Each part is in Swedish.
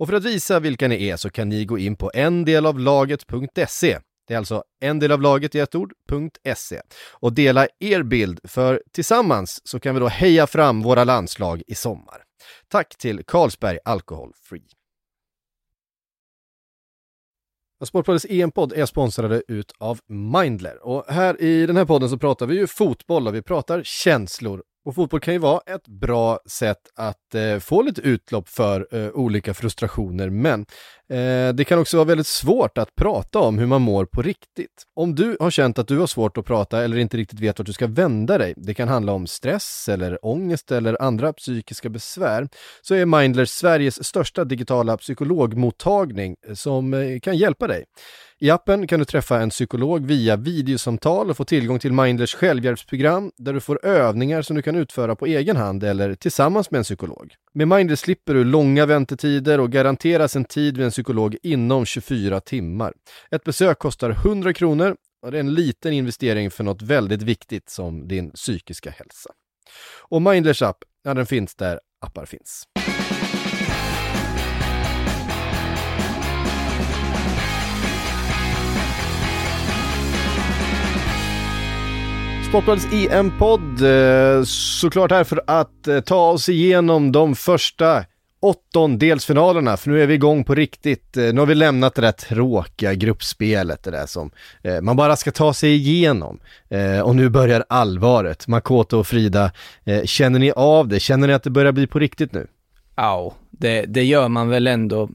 Och för att visa vilka ni är så kan ni gå in på endelavlaget.se. Det är alltså en del av laget i ett ord.se Och dela er bild, för tillsammans så kan vi då heja fram våra landslag i sommar. Tack till Carlsberg Alcohol Free. Sportbladets EM-podd är sponsrade ut av Mindler och här i den här podden så pratar vi ju fotboll och vi pratar känslor och fotboll kan ju vara ett bra sätt att eh, få lite utlopp för eh, olika frustrationer, men eh, det kan också vara väldigt svårt att prata om hur man mår på riktigt. Om du har känt att du har svårt att prata eller inte riktigt vet vart du ska vända dig, det kan handla om stress eller ångest eller andra psykiska besvär, så är Mindler Sveriges största digitala psykologmottagning eh, som eh, kan hjälpa dig. I appen kan du träffa en psykolog via videosamtal och få tillgång till Mindlers självhjälpsprogram där du får övningar som du kan utföra på egen hand eller tillsammans med en psykolog. Med Mindler slipper du långa väntetider och garanteras en tid vid en psykolog inom 24 timmar. Ett besök kostar 100 kronor och det är en liten investering för något väldigt viktigt som din psykiska hälsa. Och Mindlers app, ja den finns där appar finns. Sportbladets EM-podd, eh, såklart här för att eh, ta oss igenom de första åttondelsfinalerna, för nu är vi igång på riktigt. Eh, nu har vi lämnat det där tråkiga gruppspelet, det där som man bara ska ta sig igenom. Och nu börjar allvaret. Makoto och Frida, känner ni av det? Känner ni att det börjar bli på riktigt nu? Ja, det, det gör man väl ändå,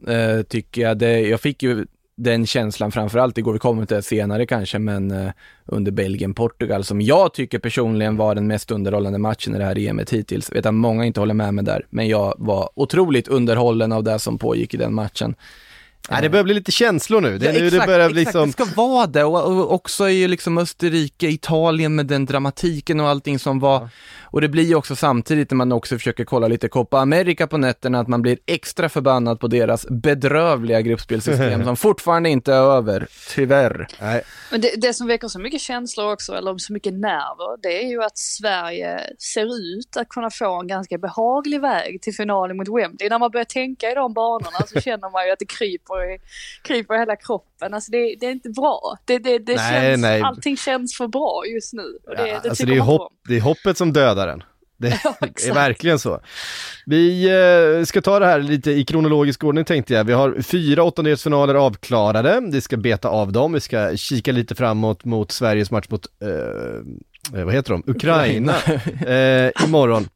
tycker jag. Det, jag fick ju den känslan framförallt igår, vi kommer till det senare kanske, men uh, under Belgien-Portugal som jag tycker personligen var den mest underhållande matchen i det här EMet hittills. Jag vet att många inte håller med mig där, men jag var otroligt underhållen av det som pågick i den matchen. Nej, det börjar bli lite känslor nu. Det, ja, nu exakt, det börjar exakt, liksom... det ska vara det och, och också i liksom Österrike, Italien med den dramatiken och allting som var. Ja. Och det blir ju också samtidigt när man också försöker kolla lite Copa America på nätterna att man blir extra förbannad på deras bedrövliga gruppspelsystem som fortfarande inte är över, tyvärr. Nej. Men det, det, som väcker så mycket känslor också, eller så mycket nerver, det är ju att Sverige ser ut att kunna få en ganska behaglig väg till finalen mot Wembley. När man börjar tänka i de banorna så känner man ju att det kryper i, kryper i hela kroppen. Alltså det, det är inte bra. Det, det, det nej, känns, nej. Allting känns för bra just nu. Och det, ja, det, alltså det, är hopp, det är hoppet som dödar en. Det ja, är verkligen så. Vi eh, ska ta det här lite i kronologisk ordning tänkte jag. Vi har fyra åttondelsfinaler avklarade. Vi ska beta av dem. Vi ska kika lite framåt mot Sveriges match mot, eh, vad heter de, Ukraina, Ukraina. eh, imorgon.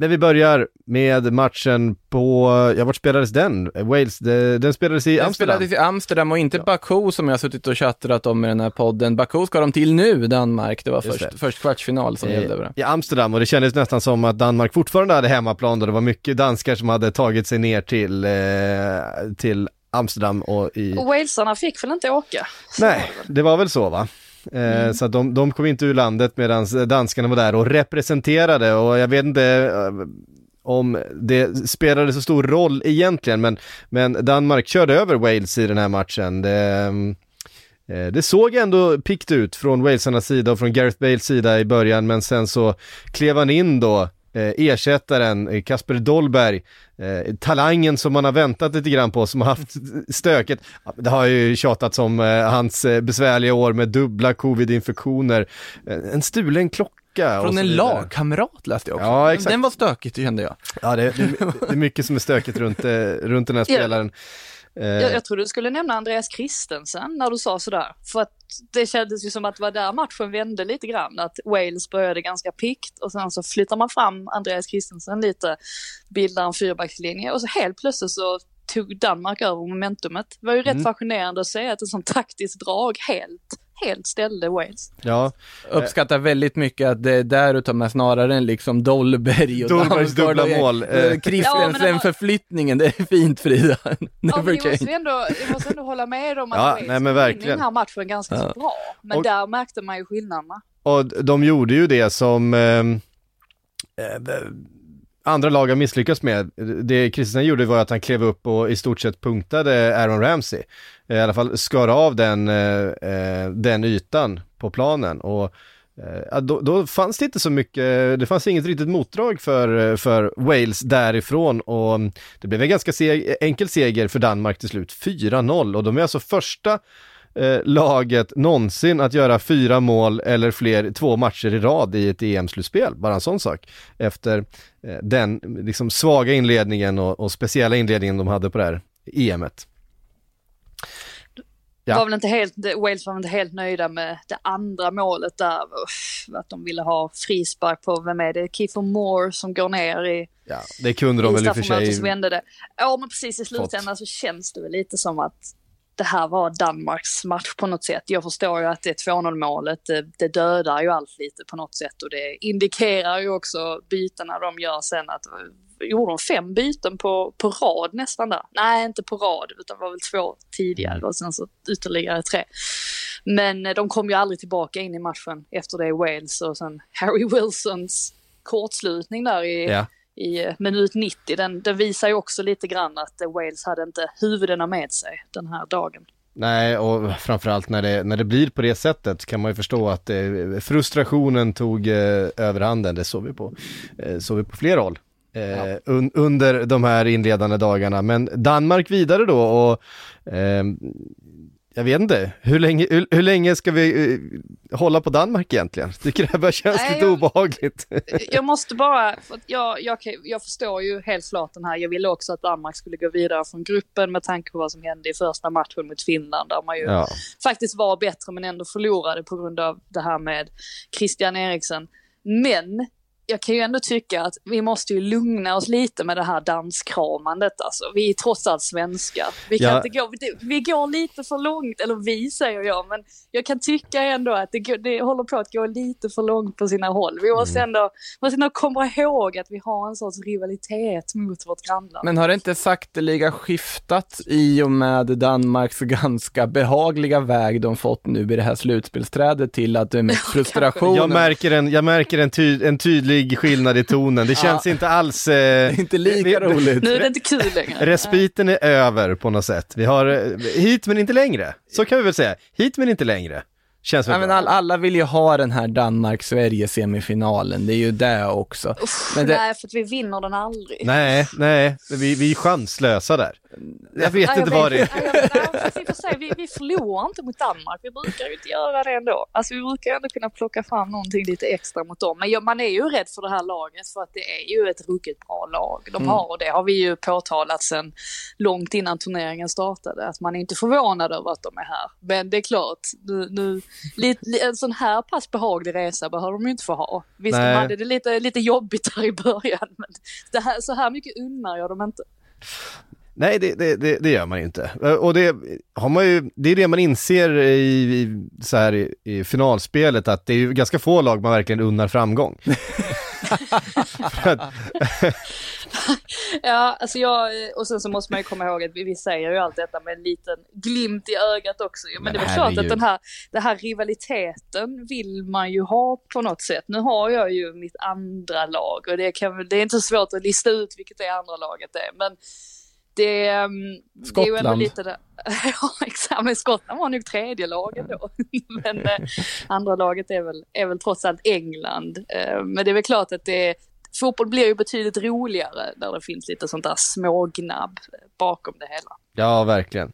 Men vi börjar med matchen på, ja vart spelades den? Wales, den spelades i den Amsterdam. Den spelades i Amsterdam och inte ja. Baku som jag har suttit och chattrat om i den här podden. Baku ska de till nu, Danmark. Det var först, det. först kvartsfinal som gällde. I Amsterdam och det kändes nästan som att Danmark fortfarande hade hemmaplan och det var mycket danskar som hade tagit sig ner till, eh, till Amsterdam och i... Och walesarna fick väl inte åka? Nej, det var väl så va? Eh, mm. Så de, de kom inte ur landet medan danskarna var där och representerade och jag vet inte eh, om det spelade så stor roll egentligen men, men Danmark körde över Wales i den här matchen. Det, eh, det såg ändå pikt ut från Walesarnas sida och från Gareth Bales sida i början men sen så klev han in då eh, ersättaren eh, Kasper Dolberg, eh, talangen som man har väntat lite grann på, som har haft stöket. Det har ju tjatats om eh, hans eh, besvärliga år med dubbla covid-infektioner, eh, en stulen klocka från en lagkamrat läste jag också. Ja, exakt. Den var stökig, det kände jag. Ja, det, det, det är mycket som är stökigt runt, runt den här spelaren. Jag, jag trodde du skulle nämna Andreas Christensen när du sa sådär. För att det kändes ju som att det var där matchen vände lite grann. Att Wales började ganska pikt och sen så flyttar man fram Andreas Christensen lite, bildar en fyrbackslinje och så helt plötsligt så tog Danmark över momentumet. Det var ju rätt mm. fascinerande att se att ett sånt taktiskt drag helt helt ställde Wales. Ja, Uppskattar väldigt mycket att det är där du tar med snarare än liksom Dolberg och Dolbergs dubbla mål. Eh, Eh, Christiansen-förflyttningen, det är fint Frida. Ja, Never måste change. ändå, jag måste ändå hålla med om att Ja, Wales nej, men verkligen. den här matchen ganska Ja. så bra. Men Och- där märkte man ju skillnaderna. Och de gjorde ju det som ehm, eh, andra lag har misslyckats med. Det Kristensen gjorde var att han klev upp och i stort sett punktade Aaron Ramsey. Eh, I alla fall skar av den, eh, eh den ytan på planen. Och eh, då, då fanns det inte så mycket, det fanns inget riktigt motdrag för, för Wales därifrån och mm, det blev en ganska seg, enkel seger för Danmark till slut, 4-0 och de är alltså första eh, laget någonsin att göra fyra mål eller fler två matcher i rad i ett EM-slutspel, bara en sån sak. Efter eh, den liksom svaga inledningen och, och speciella inledningen de hade på det här EMet. Ja. Var väl inte helt, Wales var väl inte helt nöjda med det andra målet där. Uff, Att de ville ha frispark på, vem är det, Kiefer Moore som går ner i, Ja, det kunde de väl i och för sig. Ja men precis i slutändan så känns det väl lite som att det här var Danmarks match på något sätt. Jag förstår ju att det 2-0 målet, det, det dödar ju allt lite på något sätt och det indikerar ju också bytena de gör sen att gjorde de fem byten på, på rad nästan där? Nej, inte på rad utan var väl två tidigare och sen så ytterligare tre. Men eh, de kom ju aldrig tillbaka in i matchen efter det i Wales och sen Harry Wilsons kortslutning där i, Ja. I eh, minut 90, den, den visar ju också lite grann att eh, Wales hade inte huvudena med sig den här dagen. Nej, och framförallt när det, när det blir på det sättet kan man ju förstå att eh, frustrationen tog eh, överhanden. Det såg vi på, eh, såg vi på flera håll. Eh, un, under de här inledande dagarna. Men Danmark vidare då och ehm, jag vet inte, hur länge, hur, hur länge ska vi eh, hålla på Danmark egentligen? Tycker det här börjar kännas Nej, lite jag- obehagligt. Jag måste bara, för jag, jag, jag förstår ju helt klart den här, jag ville också att Danmark skulle gå vidare från gruppen med tanke på vad som hände i första matchen mot Finland där man ju ja. faktiskt var bättre men ändå förlorade på grund av det här med Christian Eriksen. Men jag kan ju ändå tycka att vi måste ju lugna oss lite med det här danskramandet alltså. Vi är trots allt svenskar. Vi, kan Ja. inte gå, vi går lite för långt, eller vi säger jag, men jag kan tycka ändå att det, det håller på att gå lite för långt på sina håll. Vi måste Mm. ändå, måste ändå komma ihåg att vi har en sorts rivalitet mot vårt grannland. Men har det inte sakteliga skiftat i och med Danmarks ganska behagliga väg de fått nu i det här slutspelsträdet till att det är mest frustrationen? Jag märker, en, jag märker en, ty, en tydlig skillnad i tonen. Det känns inte alls... Eh, inte lika roligt. Nu är det inte kul längre. Respiten är över på något sätt. Vi har eh, hit men inte längre. Så kan vi väl säga. Hit men inte längre. Känns Ja, men all, alla vill ju ha den här Danmark-Sverige-semifinalen, det är ju det också. Uff, Men det- Nej, för att vi vinner den aldrig. Nej, nej, vi, vi är chanslösa där. Jag vet Nej, jag inte vad det är. Nej, nej, för sig, vi, vi förlorar inte mot Danmark. Vi brukar ju inte göra det ändå. Alltså vi brukar ändå kunna plocka fram någonting lite extra mot dem. Men ja, man är ju rädd för det här laget för att det är ju ett ruggigt bra lag de har. Och det har vi ju påtalat sedan långt innan turneringen startade. Att man är inte förvånad över att de är här. Men det är klart, nu, nu, lite, en sån här pass behaglig resa behöver de ju inte få ha. Visst, de Nej. hade det lite, lite jobbigt där i början. Men det här, så här mycket unnar jag dem inte. Nej, det, det, det, det gör man inte. Och det har man ju, det är det man inser i, i, så här, i, i finalspelet, att det är ju ganska få lag man verkligen unnar framgång. Ja, alltså jag, och sen så måste man ju komma ihåg att vi, vi säger ju allt detta med en liten glimt i ögat också. ju. Men, Men det är klart herregud. att den här, den här rivaliteten vill man ju ha på något sätt. Nu har jag ju mitt andra lag och det, kan, det är inte så svårt att lista ut vilket det andra laget är. Men det, ehm, det är ju ändå Skottland. lite det. Ja, exakt. Men Skottland var nog tredje laget då. Men eh, andra laget är väl, är väl trots allt England. Eh, men det är väl klart att det fotboll blir ju betydligt roligare när det finns lite sånt där smågnabb bakom det hela. Ja, verkligen.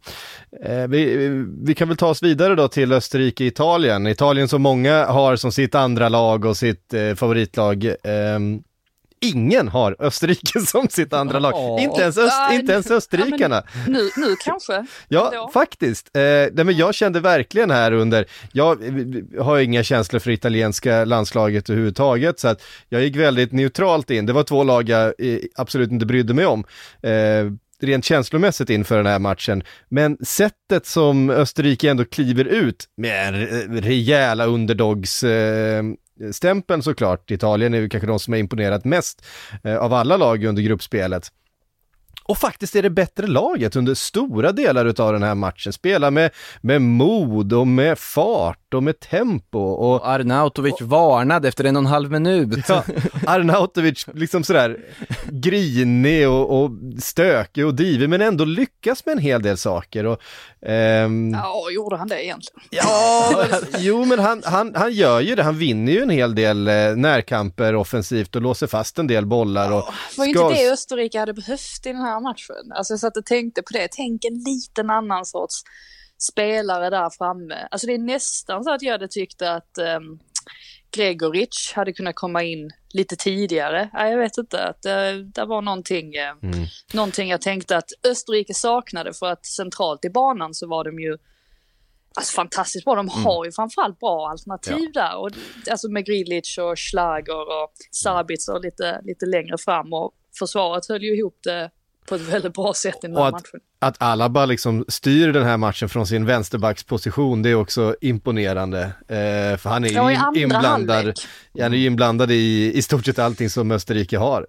Eh, vi, vi kan väl ta oss vidare då till Österrike-Italien. Italien som många har som sitt andra lag och sitt eh, favoritlag. Ingen har Österrike som sitt andra lag. Ja. Inte ens, öst, Ja, inte ens ja, österrikarna. Nu, nu kanske. Ja, Ändå. faktiskt. Eh, nej, men jag kände verkligen här under, jag eh, har inga känslor för italienska landslaget överhuvudtaget, så att jag gick väldigt neutralt in. Det var två lag jag eh, absolut inte brydde mig om. Eh, rent känslomässigt inför den här matchen. Men sättet som Österrike ändå kliver ut med rejäla underdogs eh, stämpeln såklart. Italien är ju kanske de som har imponerat mest eh, av alla lag under gruppspelet och faktiskt är det bättre laget under stora delar av den här matchen. Spelar med, med mod och med fart och med tempo. Och, Arnautovic och, varnade efter en och en halv minut. Ja, Arnautovic liksom sådär grinig och, och stökig och divig men ändå lyckas med en hel del saker. Och, ehm... Ja, gjorde han det egentligen? Ja, jo men han, han, han gör ju det. Han vinner ju en hel del eh, närkamper offensivt och låser fast en del bollar. Och ja, var ju inte det Österrike hade behövt i den här matchen? Alltså jag satt och tänkte på det. Tänk en liten annan sorts spelare där framme. Alltså det är nästan så att jag hade tyckt att um, Gregoric hade kunnat komma in lite tidigare. Ja, jag vet inte, att det, det var någonting, eh, mm. någonting jag tänkte att Österrike saknade för att centralt i banan så var de ju Alltså fantastiskt bra, de mm. har ju framförallt bra alternativ ja. där. Och, alltså med Grilic och Schlager och Sabitzer lite, lite längre fram och försvaret höll ju ihop det på ett väldigt bra sätt i den här att, matchen. Att Alaba liksom styr den här matchen från sin vänsterbacksposition, det är också imponerande. Eh, för han är ju inblandad, han är inblandad i, i stort sett allting som Österrike har.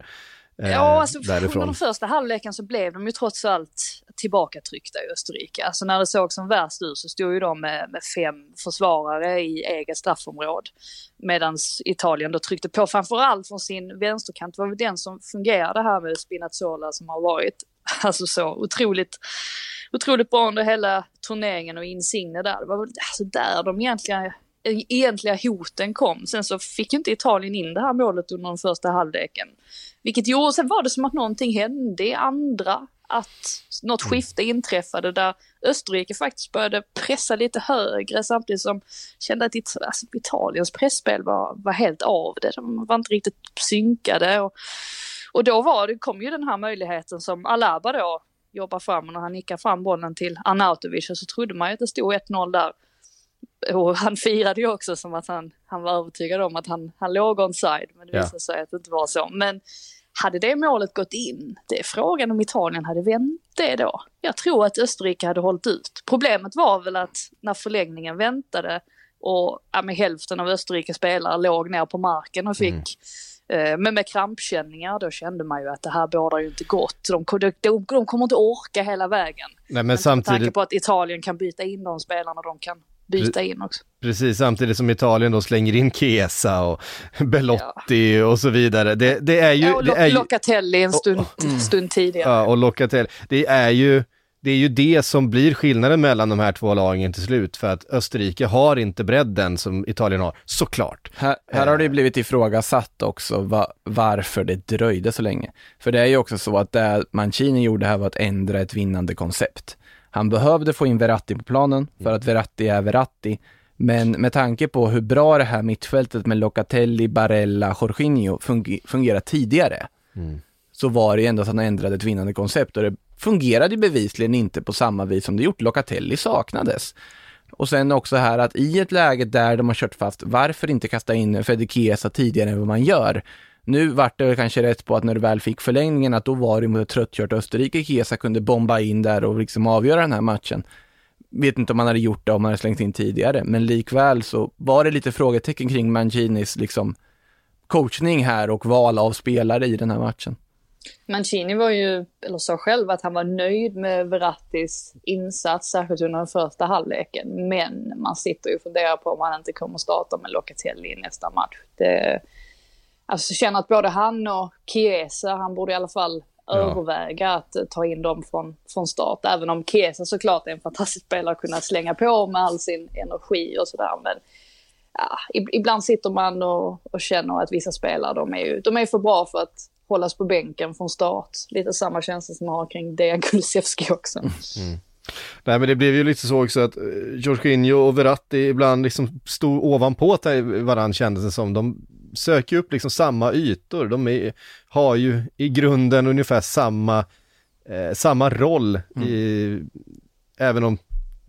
Eh, ja, alltså därifrån. under den första halvleken så blev de ju trots allt tillbakatryckta i Österrike. Alltså när det såg som värst ut så stod ju de med, med fem försvarare i eget straffområde. Medan Italien då tryckte på framförallt från sin vänsterkant. Det var väl den som fungerade här med Spinazzola som har varit alltså så otroligt, otroligt bra under hela turneringen och Insigne där. Det var väl alltså där de egentligen egentliga hoten kom. Sen så fick ju inte Italien in det här målet under den första halvleken. Vilket gjorde, sen var det som att någonting hände i andra. Att något mm. skifte inträffade där Österrike faktiskt började pressa lite högre samtidigt som kände att alltså, Italiens pressspel var, var helt av det. De var inte riktigt synkade. Och, och då var det, kom ju den här möjligheten som Alaba då jobbar fram och när han nickar fram bollen till Arnautovic så trodde man ju att det stod 1-0 där och han firade ju också som att han, han var övertygad om att han, han låg onside, men det visade ja. sig att det inte var så. Men hade det målet gått in, det är frågan om Italien hade vänt det då. Jag tror att Österrike hade hållit ut. Problemet var väl att när förlängningen väntade och ja, med hälften av Österrikes spelare låg ner på marken och fick mm. eh, men med krampkänningar då kände man ju att det här bådar ju inte gott. De, de, de, de kommer inte orka hela vägen. Nej, men, men samtidigt... Med tanke på att Italien kan byta in de spelarna de kan byta in också. Precis, samtidigt som Italien då slänger in Chiesa och Belotti ja. och så vidare. Det, det är ju... Ja, och det är ju... Locatelli en stund, oh, stund tidigare. Ja, och Locatelli. Det är ju det är ju det som blir skillnaden mellan de här två lagen till slut, för att Österrike har inte bredden som Italien har, såklart. Här, här har det blivit ifrågasatt också va, varför det dröjde så länge. För det är ju också så att det Mancini gjorde här var att ändra ett vinnande koncept. Han behövde få in Verratti på planen för att Verratti är Verratti. Men med tanke på hur bra det här mittfältet med Locatelli, Barella, Jorginho funger fungerat tidigare mm. så var det ändå att han ändrade ett vinnande koncept och det fungerade bevisligen inte på samma vis som det gjort. Locatelli saknades. Och sen också här att i ett läge där de har kört fast, varför inte kasta in Fede Chiesa tidigare än vad man gör? Nu vart det kanske rätt på att när du väl fick förlängningen att då var det mot ett tröttkört Österrike Kesa kunde bomba in där och liksom avgöra den här matchen. Vet inte om man hade gjort det om man hade slängt in tidigare, men likväl så var det lite frågetecken kring Mancinis liksom coachning här och val av spelare i den här matchen. Mancini var ju, eller sa själv att han var nöjd med Verrattis insats, särskilt under den första halvleken. Men man sitter ju och funderar på om han inte kommer starta med Locatelli i nästa match. Det, Alltså känner att både han och Chiesa, han borde i alla fall ja. överväga att ta in dem från, från start. Även om Chiesa såklart är en fantastisk spelare att kunna slänga på med all sin energi och sådär. Men ja, ibland sitter man och, och, känner att vissa spelare, de är ju de är för bra för att hållas på bänken från start. Lite samma känsla som man har kring Dejan Kulusevski också. Mm. Nej men det blev ju lite så också att eh, Jorginho och Verratti ibland liksom stod ovanpå varandra kändes det som. De söker upp liksom samma ytor, de är, har ju i grunden ungefär samma, eh, samma roll, mm. i, även om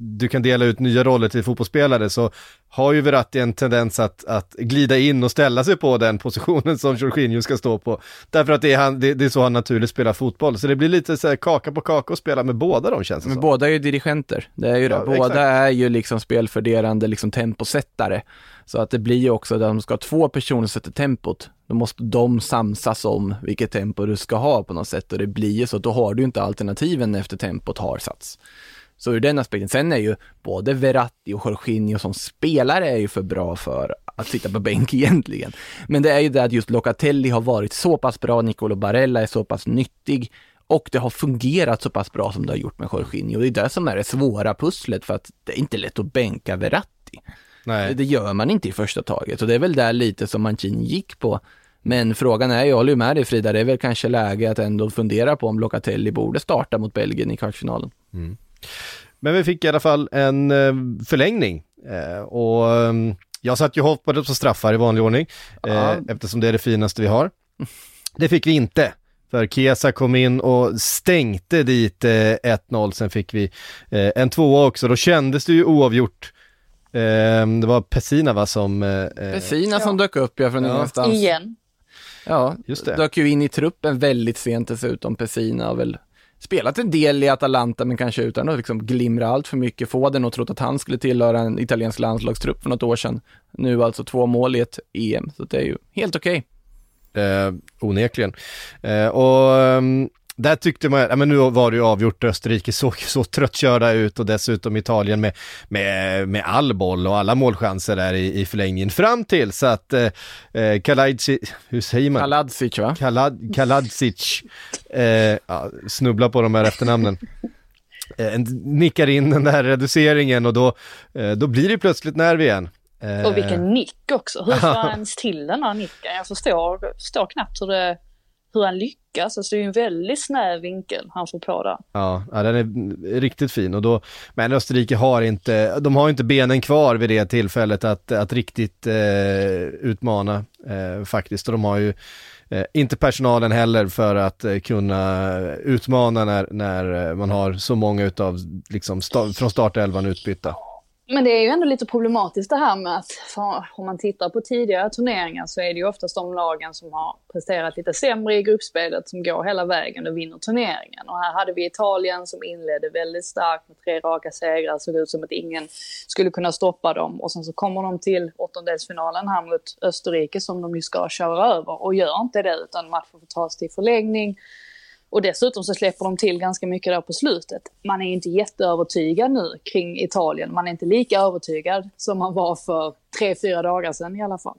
du kan dela ut nya roller till fotbollsspelare så har ju Verratti en tendens att, att glida in och ställa sig på den positionen som Jorginho ska stå på. Därför att det är, han, det, det är så han naturligt spelar fotboll. Så det blir lite så här kaka på kaka att spela med båda de känns det Men som. båda är ju dirigenter, det är ju det. Ja, båda exakt. är ju liksom spelfördelande, liksom temposättare. Så att det blir ju också, att de ska ha två personer som sätter tempot, då måste de samsas om vilket tempo du ska ha på något sätt och det blir ju så, då har du inte alternativen efter tempot har satts. Så ur den aspekten, sen är ju både Verratti och Jorginho som spelare är ju för bra för att sitta på bänk egentligen. Men det är ju det att just Locatelli har varit så pass bra, Nicolo Barella är så pass nyttig och det har fungerat så pass bra som det har gjort med Jorginho. Det är det som är det svåra pusslet för att det är inte lätt att bänka Verratti. Nej. Det gör man inte i första taget och det är väl där lite som Mancini gick på. Men frågan är, jag håller ju med dig Frida, det är väl kanske läge att ändå fundera på om Locatelli borde starta mot Belgien i kvartsfinalen. Men vi fick i alla fall en eh, förlängning eh, och eh, jag satt ju och hoppades på straffar i vanlig ordning eh, Ja. eftersom det är det finaste vi har. Det fick vi inte. För Chiesa kom in och stänkte dit eh, 1-0, sen fick vi eh, en tvåa också, då kändes det ju oavgjort. Eh, det var Pessina va som... Pessina som dök upp ja från Ja. ingenstans. Igen. Ja, Just det. dök ju in i truppen väldigt sent dessutom. Pessina har väl spelat en del i Atalanta men kanske utan att liksom glimra allt för mycket. Få den och trott att han skulle tillhöra en italiensk landslagstrupp för något år sedan. Nu alltså två mål i ett EM, så det är ju helt okej. Eh, onekligen. Eh, och ehm, där tyckte man, ja men nu var det ju avgjort, Österrike såg så tröttkörda ut och dessutom Italien med, med, med all boll och alla målchanser där i, i förlängningen fram till så att eh, eh, Kalajdzic, hur säger man? Kaladzic va? Kalad, Kaladzic, eh, ja, snubbla på de här efternamnen. Eh, nickar in den där reduceringen och då, eh, då blir det plötsligt nerv igen. Eh, Och vilken nick också. Hur får han ens till den här nicken? Jag förstår, förstår knappt hur, det, hur han lyckas. Alltså det är ju en väldigt snäv vinkel han får på där. Ja, ja, den är riktigt fin och då, men Österrike har inte, de har inte benen kvar vid det tillfället att, att riktigt eh, utmana eh, faktiskt och de har ju eh, inte personalen heller för att eh, kunna utmana när, när eh, man har så många utav, liksom, sta, från startelvan utbytta. Men det är ju ändå lite problematiskt det här med att om man tittar på tidigare turneringar så är det ju oftast de lagen som har presterat lite sämre i gruppspelet som går hela vägen och vinner turneringen. Och här hade vi Italien som inledde väldigt starkt med tre raka segrar, såg ut som att ingen skulle kunna stoppa dem. Och sen så kommer de till åttondelsfinalen här mot Österrike som de ju ska köra över och gör inte det utan matchen får tas till förlängning. Och dessutom så släpper de till ganska mycket där på slutet. Man är inte jätteövertygad nu kring Italien. Man är inte lika övertygad som man var för tre, fyra dagar sedan i alla fall.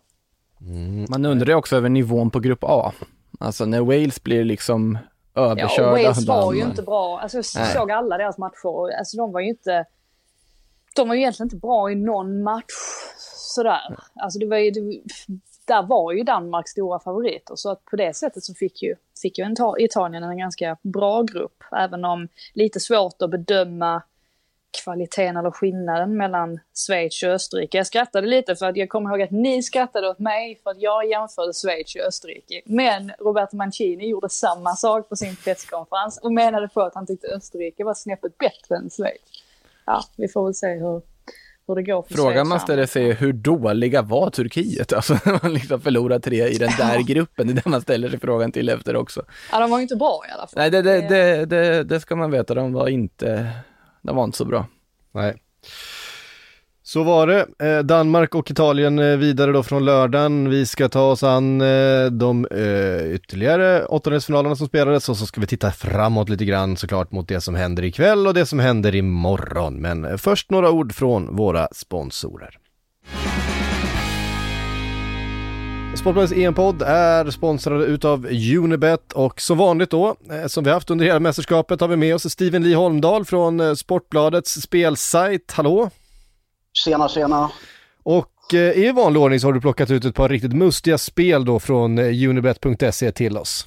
Man undrar ju också över nivån på grupp A. Alltså när Wales blir liksom Ja, överkörda. och Wales var ju inte bra. Alltså, jag Nej. såg alla deras matcher. Alltså, de var ju inte... De var ju egentligen inte bra i någon match sådär. Alltså, det var ju, det, där var ju Danmark stora favoriter. Så att på det sättet så fick ju, fick ju Italien en ganska bra grupp. Även om lite svårt att bedöma kvaliteten eller skillnaden mellan Schweiz och Österrike. Jag skrattade lite för att jag kommer ihåg att ni skrattade åt mig för att jag jämförde Schweiz och Österrike. Men Roberto Mancini gjorde samma sak på sin presskonferens och menade på att han tyckte Österrike var snäppet bättre än Schweiz. Ja, vi får väl se hur, hur det går för Frågan man ställer sig är hur dåliga var Turkiet? Alltså när man liksom förlorar tre i den där gruppen, det är det man ställer sig frågan till efter också. Ja, de var ju inte bra i alla fall. Nej, det, det, det, det, det ska man veta, de var inte, de var inte så bra. Nej. Så var det. Eh, Danmark och Italien eh, vidare då från lördagen. Vi ska ta oss an eh, de eh, ytterligare åttondelsfinalerna som spelades och så ska vi titta framåt lite grann såklart mot det som händer ikväll och det som händer imorgon. Men eh, först några ord från våra sponsorer. Sportbladets EM-podd är sponsrade utav Unibet och som vanligt då, eh, som vi haft under hela mästerskapet, har vi med oss Steven Lee Holmdahl från Sportbladets spelsajt. Hallå! Tjena, tjena. Och eh, i vanlig ordning så har du plockat ut ett par riktigt mustiga spel då från eh, unibet.se till oss.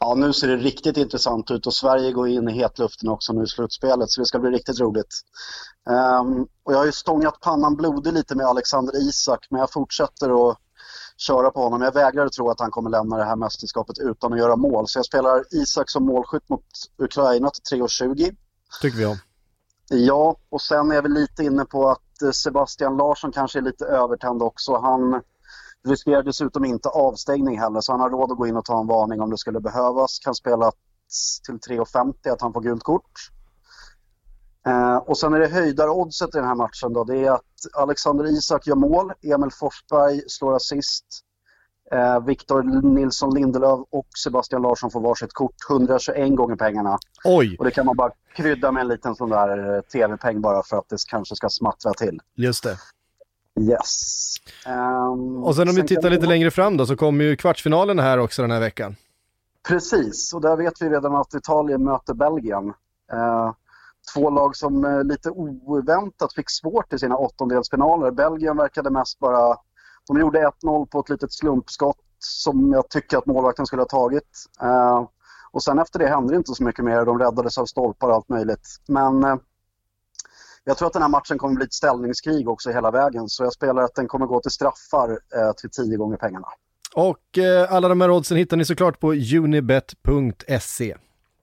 Ja, nu ser det riktigt intressant ut och Sverige går in i hetluften också nu i slutspelet så det ska bli riktigt roligt. Ehm, och jag har ju stångat pannan blodig lite med Alexander Isak men jag fortsätter att köra på honom. Jag vägrar att tro att han kommer lämna det här mästerskapet utan att göra mål. Så jag spelar Isak som målskytt mot Ukraina till 3,20. Tycker vi om. Ja, och sen är vi lite inne på att Eh, Sebastian Larsson kanske är lite övertänd också. Han riskerar dessutom inte avstängning heller, så han har råd att gå in och ta en varning om det skulle behövas. Kan spela till 3,50 att han får gult kort. Eh, och sen är det höjdaroddset i den här matchen då. Det är att Alexander Isak gör mål, Emil Forsberg slår assist, eh, Victor Nilsson Lindelöf och Sebastian Larsson får varsitt kort. 121 gånger pengarna. Oj! Och det kan man bara krydda med en liten sån där eh, tv-peng bara för att det kanske ska smattra till. Just det. Yes. Um, och sen om vi tittar lite längre fram då så kommer ju kvartsfinalen här också den här veckan. Precis, och där vet vi redan att Italien möter Belgien. Uh, två lag som uh, lite oväntat fick svårt i sina åttondelsfinaler. Belgien verkade mest bara... De gjorde 1-0 på ett litet slumpskott som jag tycker att målvakten skulle ha tagit. Eh, och sen efter det hände det inte så mycket mer. De räddades av stolpar och allt möjligt. Men eh, jag tror att den här matchen kommer bli ett ställningskrig också hela vägen. Så jag spelar att den kommer gå till straffar eh, till tio gånger pengarna. Och eh, alla de här oddsen hittar ni såklart på unibet.se.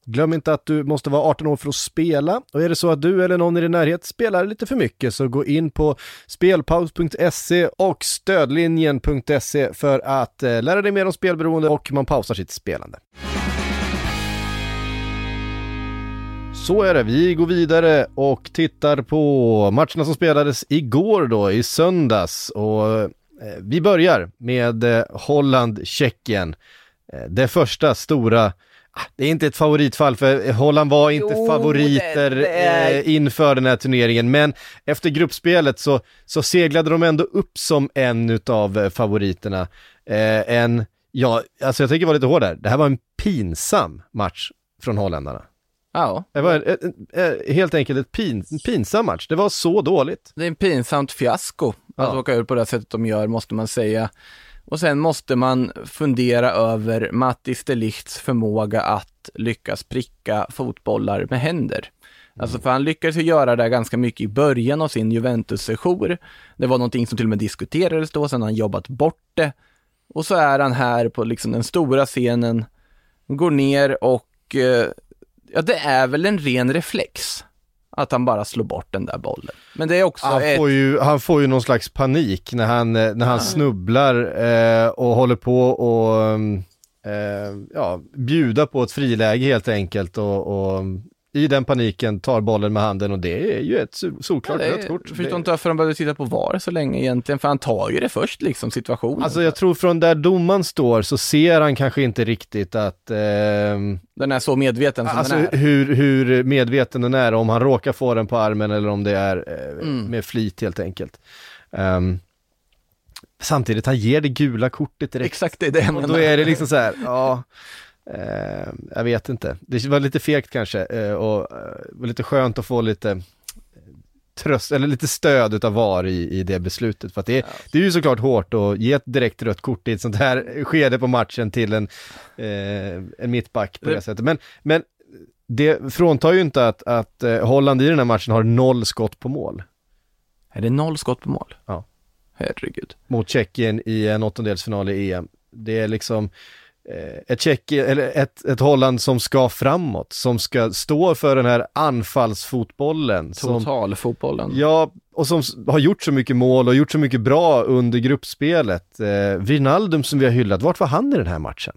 Glöm inte att du måste vara 18 år för att spela och är det så att du eller någon i din närhet spelar lite för mycket så gå in på spelpaus.se och stödlinjen.se för att eh, lära dig mer om spelberoende och man pausar sitt spelande. Så är det, vi går vidare och tittar på matcherna som spelades igår då, i söndags. Och eh, vi börjar med eh, Holland-Tjeckien. Det första stora det är inte ett favoritfall för Holland var inte jo, favoriter det, det är... inför den här turneringen, men efter gruppspelet så, så seglade de ändå upp som en utav favoriterna. Eh, en, ja, alltså jag tänker vara lite hård där, det här var en pinsam match från holländarna. Ja. Det var ett, ett, helt enkelt ett pin, en pinsam match. Det var så dåligt. Det är en pinsamt fiasko ja. att åka ut på det sättet de gör, måste man säga. Och sen måste man fundera över Mattis Delichts förmåga att lyckas pricka fotbollar med händer. Alltså för han lyckades ju göra det ganska mycket i början av sin Juventus-sejour. Det var någonting som till och med diskuterades då, sen har han jobbat bort det. Och så är han här på liksom den stora scenen, går ner och eh, Ja, det är väl en ren reflex. Att han bara slår bort den där bollen. Men det är också han, ett... får ju, han får ju någon slags panik när han, eh, när han snubblar eh, och håller på och eh, ja, bjuda på ett friläge helt enkelt och, och i den paniken tar bollen med handen och det är ju ett solklart ja, rött kort. Jag förstår inte varför de behöver titta på VAR så länge egentligen, för han tar ju det först liksom, situationen. Alltså jag tror från där domaren står så ser han kanske inte riktigt att... Eh, den är så medveten som alltså den är. Hur, hur medveten den är, om han råkar få den på armen eller om det är eh, mm. med flit helt enkelt. Um, samtidigt, han ger det gula kortet direkt. Exakt, det är det jag menar. Och då är det liksom så här, ja... Eh, jag vet inte. Det var lite fegt kanske eh, och eh, var lite skönt att få lite eh, tröst, eller lite stöd utav VAR i, i det beslutet. För att det, ja. det är ju såklart hårt att ge ett direkt rött kort i ett sånt här skede på matchen till en, eh, en mittback på det, det sättet. Men, men det fråntar ju inte att, att eh, Holland i den här matchen har noll skott på mål. Är det noll skott på mål? Ja. Herregud. Mot Tjeckien i en åttondelsfinal i EM. Det är liksom, Eh, ett Tjeckien, eller ett, ett Holland som ska framåt, som ska stå för den här anfallsfotbollen. Totalfotbollen. Ja, och som har gjort så mycket mål och gjort så mycket bra under gruppspelet. Eh, Wijnaldum som vi har hyllat, vart var han i den här matchen?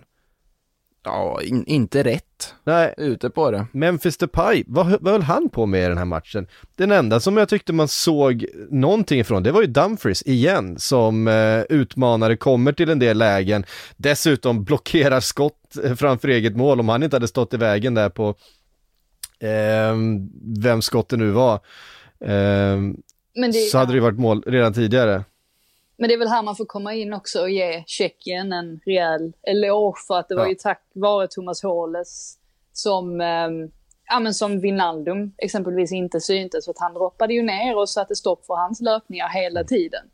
Ja, in, inte rätt. Nej. Ute på det. Memphis Depay, vad, vad höll han på med i den här matchen? Den enda som jag tyckte man såg någonting ifrån, det var ju Dumfries igen, som eh, utmanare, kommer till en del lägen, dessutom blockerar skott eh, framför eget mål, om han inte hade stått i vägen där på eh, vem skottet nu var. Eh, det, så hade det ju varit mål redan tidigare. Men det är väl här man får komma in också och ge Tjeckien en rejäl eloge för att det ja. var ju tack vare Thomas Håles som, eh, ja men som Vinaldum exempelvis inte syntes för att han droppade ju ner och satte stopp för hans löpningar hela tiden.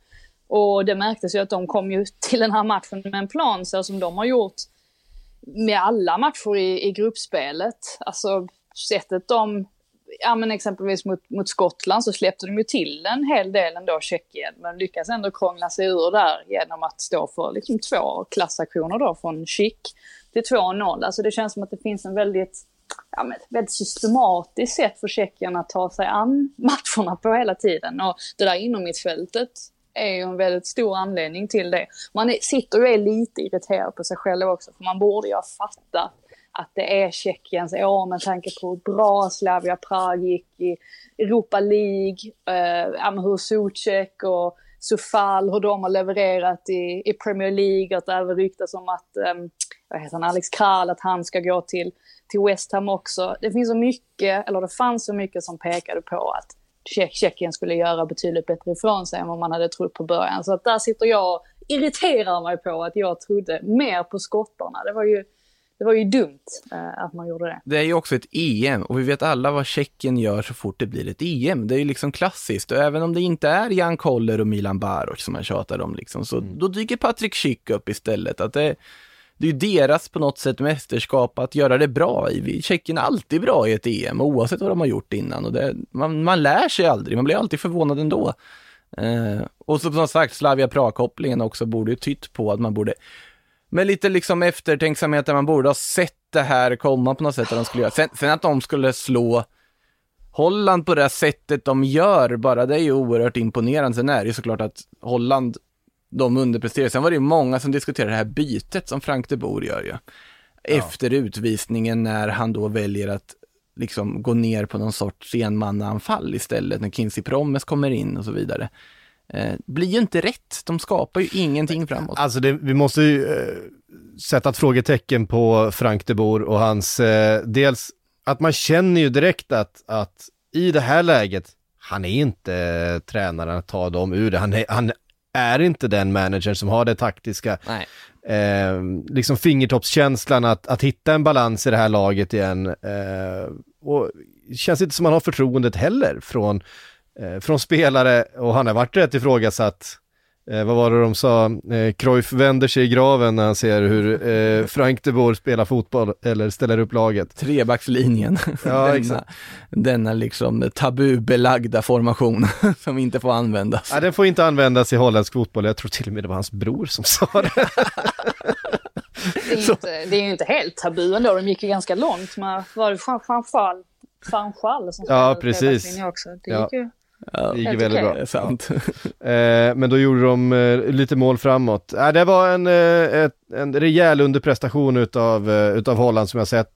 Och det märktes ju att de kom ju till den här matchen med en plan så som de har gjort med alla matcher i, i gruppspelet. Alltså sättet de ja men exempelvis mot, mot Skottland så släppte de ju till en hel del ändå Tjeckien, men lyckas ändå krångla sig ur där genom att stå för liksom två klassaktioner då från Schick till 2-0. Alltså det känns som att det finns en väldigt ja, men ett väldigt systematiskt sätt för Tjeckien att ta sig an matcherna på hela tiden. Och det där inom mittfältet är ju en väldigt stor anledning till det. Man är, sitter och är lite irriterad på sig själv också, för man borde ju ha fattat att det är Tjeckiens år med tanke på hur bra Slavia Prag gick i Europa League, eh, hur Zuzek och Sofal, hur de har levererat i, i Premier League, att det även ryktas om att, eh, vad heter han, Alex Kral, att han ska gå till, till West Ham också. Det finns så mycket, eller det fanns så mycket som pekade på att Tjeckien skulle göra betydligt bättre ifrån sig än vad man hade trott på början. Så att där sitter jag och irriterar mig på att jag trodde mer på skottarna. Det var ju det var ju dumt eh, att man gjorde det. Det är ju också ett EM och vi vet alla vad Tjeckien gör så fort det blir ett EM. Det är ju liksom klassiskt och även om det inte är Jan Koller och Milan Baroš som man tjatar om liksom, så mm. då dyker Patrik Schick upp istället. Att det, det är ju deras på något sätt mästerskap att göra det bra i. Tjeckien är alltid bra i ett EM oavsett vad de har gjort innan och det, man, man lär sig aldrig, man blir alltid förvånad ändå. Eh, och så, som sagt, Slavia Prag-kopplingen också borde ju tytt på att man borde med lite liksom eftertänksamhet där man borde ha sett det här komma på något sätt att de skulle göra. Sen, sen att de skulle slå Holland på det sättet de gör bara, det är ju oerhört imponerande. Sen är det ju såklart att Holland, de underpresterar. Sen var det ju många som diskuterade det här bytet som Frank de Boer gör ju. Ja. Efter utvisningen när han då väljer att liksom gå ner på någon sorts enmannaanfall istället när Kinsey Promes kommer in och så vidare eh, blir ju inte rätt. De skapar ju ingenting framåt. Alltså det, vi måste ju eh, sätta ett frågetecken på Frank de Boer och hans, eh, dels att man känner ju direkt att, att i det här läget, han är inte eh, tränaren att ta dem ur det. Han är, han är inte den manager som har det taktiska, eh, liksom fingertoppskänslan att, att hitta en balans i det här laget igen. Eh, och det känns inte som man har förtroendet heller från från spelare och han har varit rätt ifrågasatt. Eh, vad var det de sa? Eh, Cruyff vänder sig i graven när han ser hur eh, Frank de Boer spelar fotboll eller ställer upp laget. Trebackslinjen. Ja, denna, exakt. denna liksom tabubelagda formation som inte får användas. Ja, den får inte användas i holländsk fotboll. Jag tror till och med det var hans bror som sa det. det, är inte, det är ju inte helt tabu ändå. De gick ju ganska långt med, var det Fanchal? Fanchal som Ja, precis. Också. Det gick ja. ju Ja, det gick väldigt bra. Sant. eh, men då gjorde de eh, lite mål framåt. Eh, det var en, eh, ett, en rejäl underprestation utav, eh, utav Holland som jag sett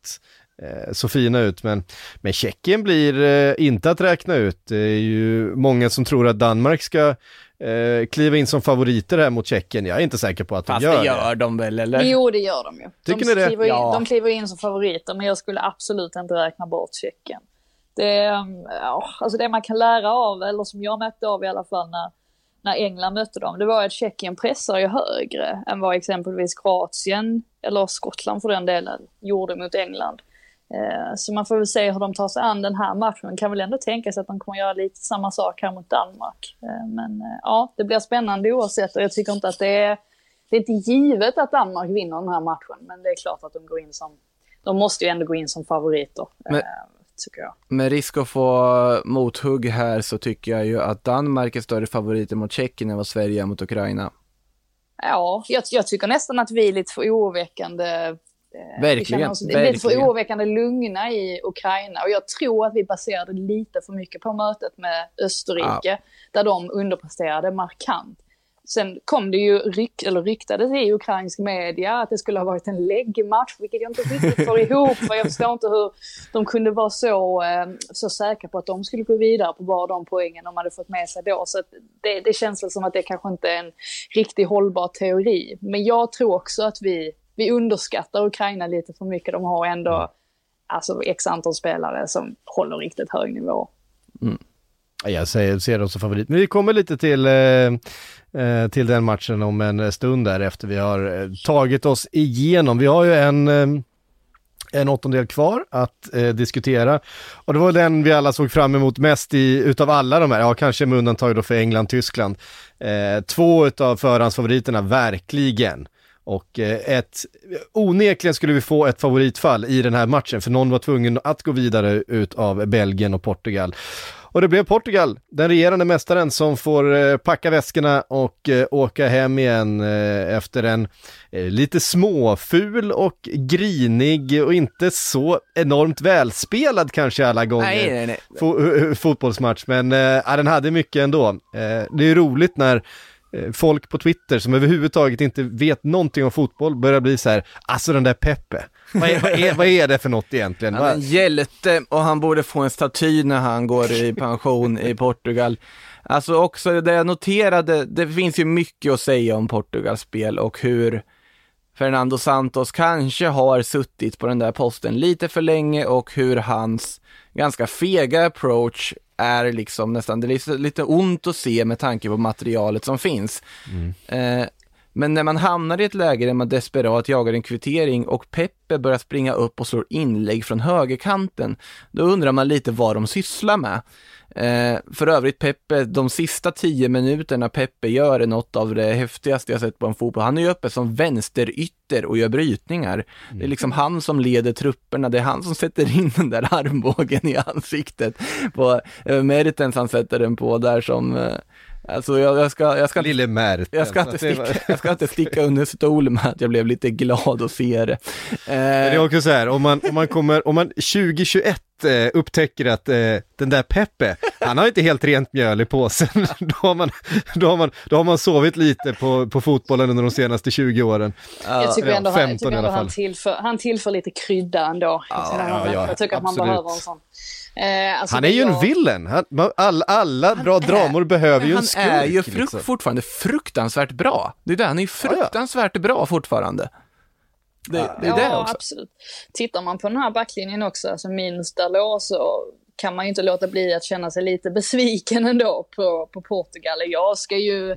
eh, så fina ut. Men, men Tjeckien blir eh, inte att räkna ut. Det är ju många som tror att Danmark ska eh, kliva in som favoriter här mot Tjeckien. Jag är inte säker på att Fast de gör det. gör de väl, eller? Jo, det gör de ju. Tycker de ni det? Kliver in, Ja. De kliver in som favoriter, men jag skulle absolut inte räkna bort Tjeckien. Det, ja, alltså det man kan lära av, eller som jag märkte av i alla fall när, när England mötte dem, det var att Tjeckien pressar ju högre än vad exempelvis Kroatien, eller Skottland för den delen, gjorde mot England. Eh, Så man får väl se hur de tar sig an den här matchen. Man kan väl ändå tänka sig att de kommer göra lite samma sak här mot Danmark. Eh, Men eh, ja, det blir spännande oavsett och jag tycker inte att det är, det är inte givet att Danmark vinner den här matchen. Men det är klart att de går in som, de måste ju ändå gå in som favoriter. Men- eh, Tycker jag. Med risk att få mothugg här så tycker jag ju att Danmark är större favoriter mot Tjeckien än vad Sverige är mot Ukraina. Ja, jag, jag tycker nästan att vi är lite för oroväckande. eh, vi Verkligen, känner oss lite för oroväckande lugna i Ukraina. Och jag tror att vi baserade lite för mycket på mötet med Österrike. Där de underpresterade markant. Sen kom det ju, ryk, eller ryktades i ukrainsk media att det skulle ha varit en läggmatch, vilket jag inte riktigt får ihop. För jag förstår inte hur de kunde vara så, ehm, så säkra på att de skulle gå vidare på bara de poängen de hade fått med sig då. Så att det, det känns väl som att det kanske inte är en riktigt hållbar teori. Men jag tror också att vi, vi underskattar Ukraina lite för mycket. De har ändå alltså, x antal spelare som håller riktigt hög nivå. Mm. Jag säger, ser dem som favorit. Men vi kommer lite till, eh, eh till den matchen om en eh, stund där efter vi har eh, tagit oss igenom. Vi har ju en, en åttondel kvar att eh, diskutera. Och det var den vi alla såg fram emot mest i, utav alla de här, ja kanske med undantag då för England, Tyskland. Eh, två utav förhandsfavoriterna, verkligen. Och ett, onekligen skulle vi få ett favoritfall i den här matchen, för någon var tvungen att gå vidare ut av Belgien och Portugal. Och det blev Portugal, den regerande mästaren som får eh, packa väskorna och eh, åka hem igen eh, efter en lite småful och grinig och inte så enormt välspelad kanske alla gånger nej, nej, nej. Fo fotbollsmatch. Men ja, den hade mycket ändå. Det är roligt när folk på Twitter som överhuvudtaget inte vet någonting om fotboll börjar bli så här, alltså den där Peppe, vad är, vad, är, vad är det för något egentligen? Han är en hjälte och han borde få en staty när han går i pension i Portugal. Alltså också det jag noterade, det finns ju mycket att säga om Portugals spel och hur Fernando Santos kanske har suttit på den där posten lite för länge och hur hans ganska fega approach är liksom nästan, det är lite ont att se med tanke på materialet som finns. Mm. Eh, men när man hamnar i ett läge där man desperat jagar en kvittering och Peppe börjar springa upp och slår inlägg från högerkanten, då undrar man lite vad de sysslar med. Eh, för övrigt Peppe, de sista tio minuterna Peppe gör är något av det häftigaste jag sett på en fotboll. Han är ju uppe som vänsterytter och gör brytningar. Mm. Det är liksom han som leder trupperna, det är han som sätter in den där armbågen i ansiktet på eh, Mertens han sätter den på där som eh, Alltså jag, jag, ska, jag ska, Lille Mertens. Jag ska, inte sticka, jag ska inte sticka under stol med att jag blev lite glad att se det. Eh, det är också så här, om man, om man kommer, om man 2021 eh, upptäcker att eh, den där Peppe, han har inte helt rent mjöl i påsen. då, har man, då, har man, då har man sovit lite på, på fotbollen under de senaste 20 åren. Jag tycker ändå, ja, han, jag tycker ändå han, tillför, han tillför lite krydda ändå. Ja, ja, ja, jag tycker att man behöver en sån. Eh, alltså han är ju jag... en villain, han, all, alla han bra är, dramor behöver ju en skurk. Han är ju fruk liksom. fortfarande fruktansvärt bra. Det är det, han är ju fruktansvärt ja, ja. bra fortfarande. Det, det är ja, det också. absolut. Tittar man på den här backlinjen också, alltså minst Dalot, så kan man ju inte låta bli att känna sig lite besviken ändå på, på Portugal. Jag ska ju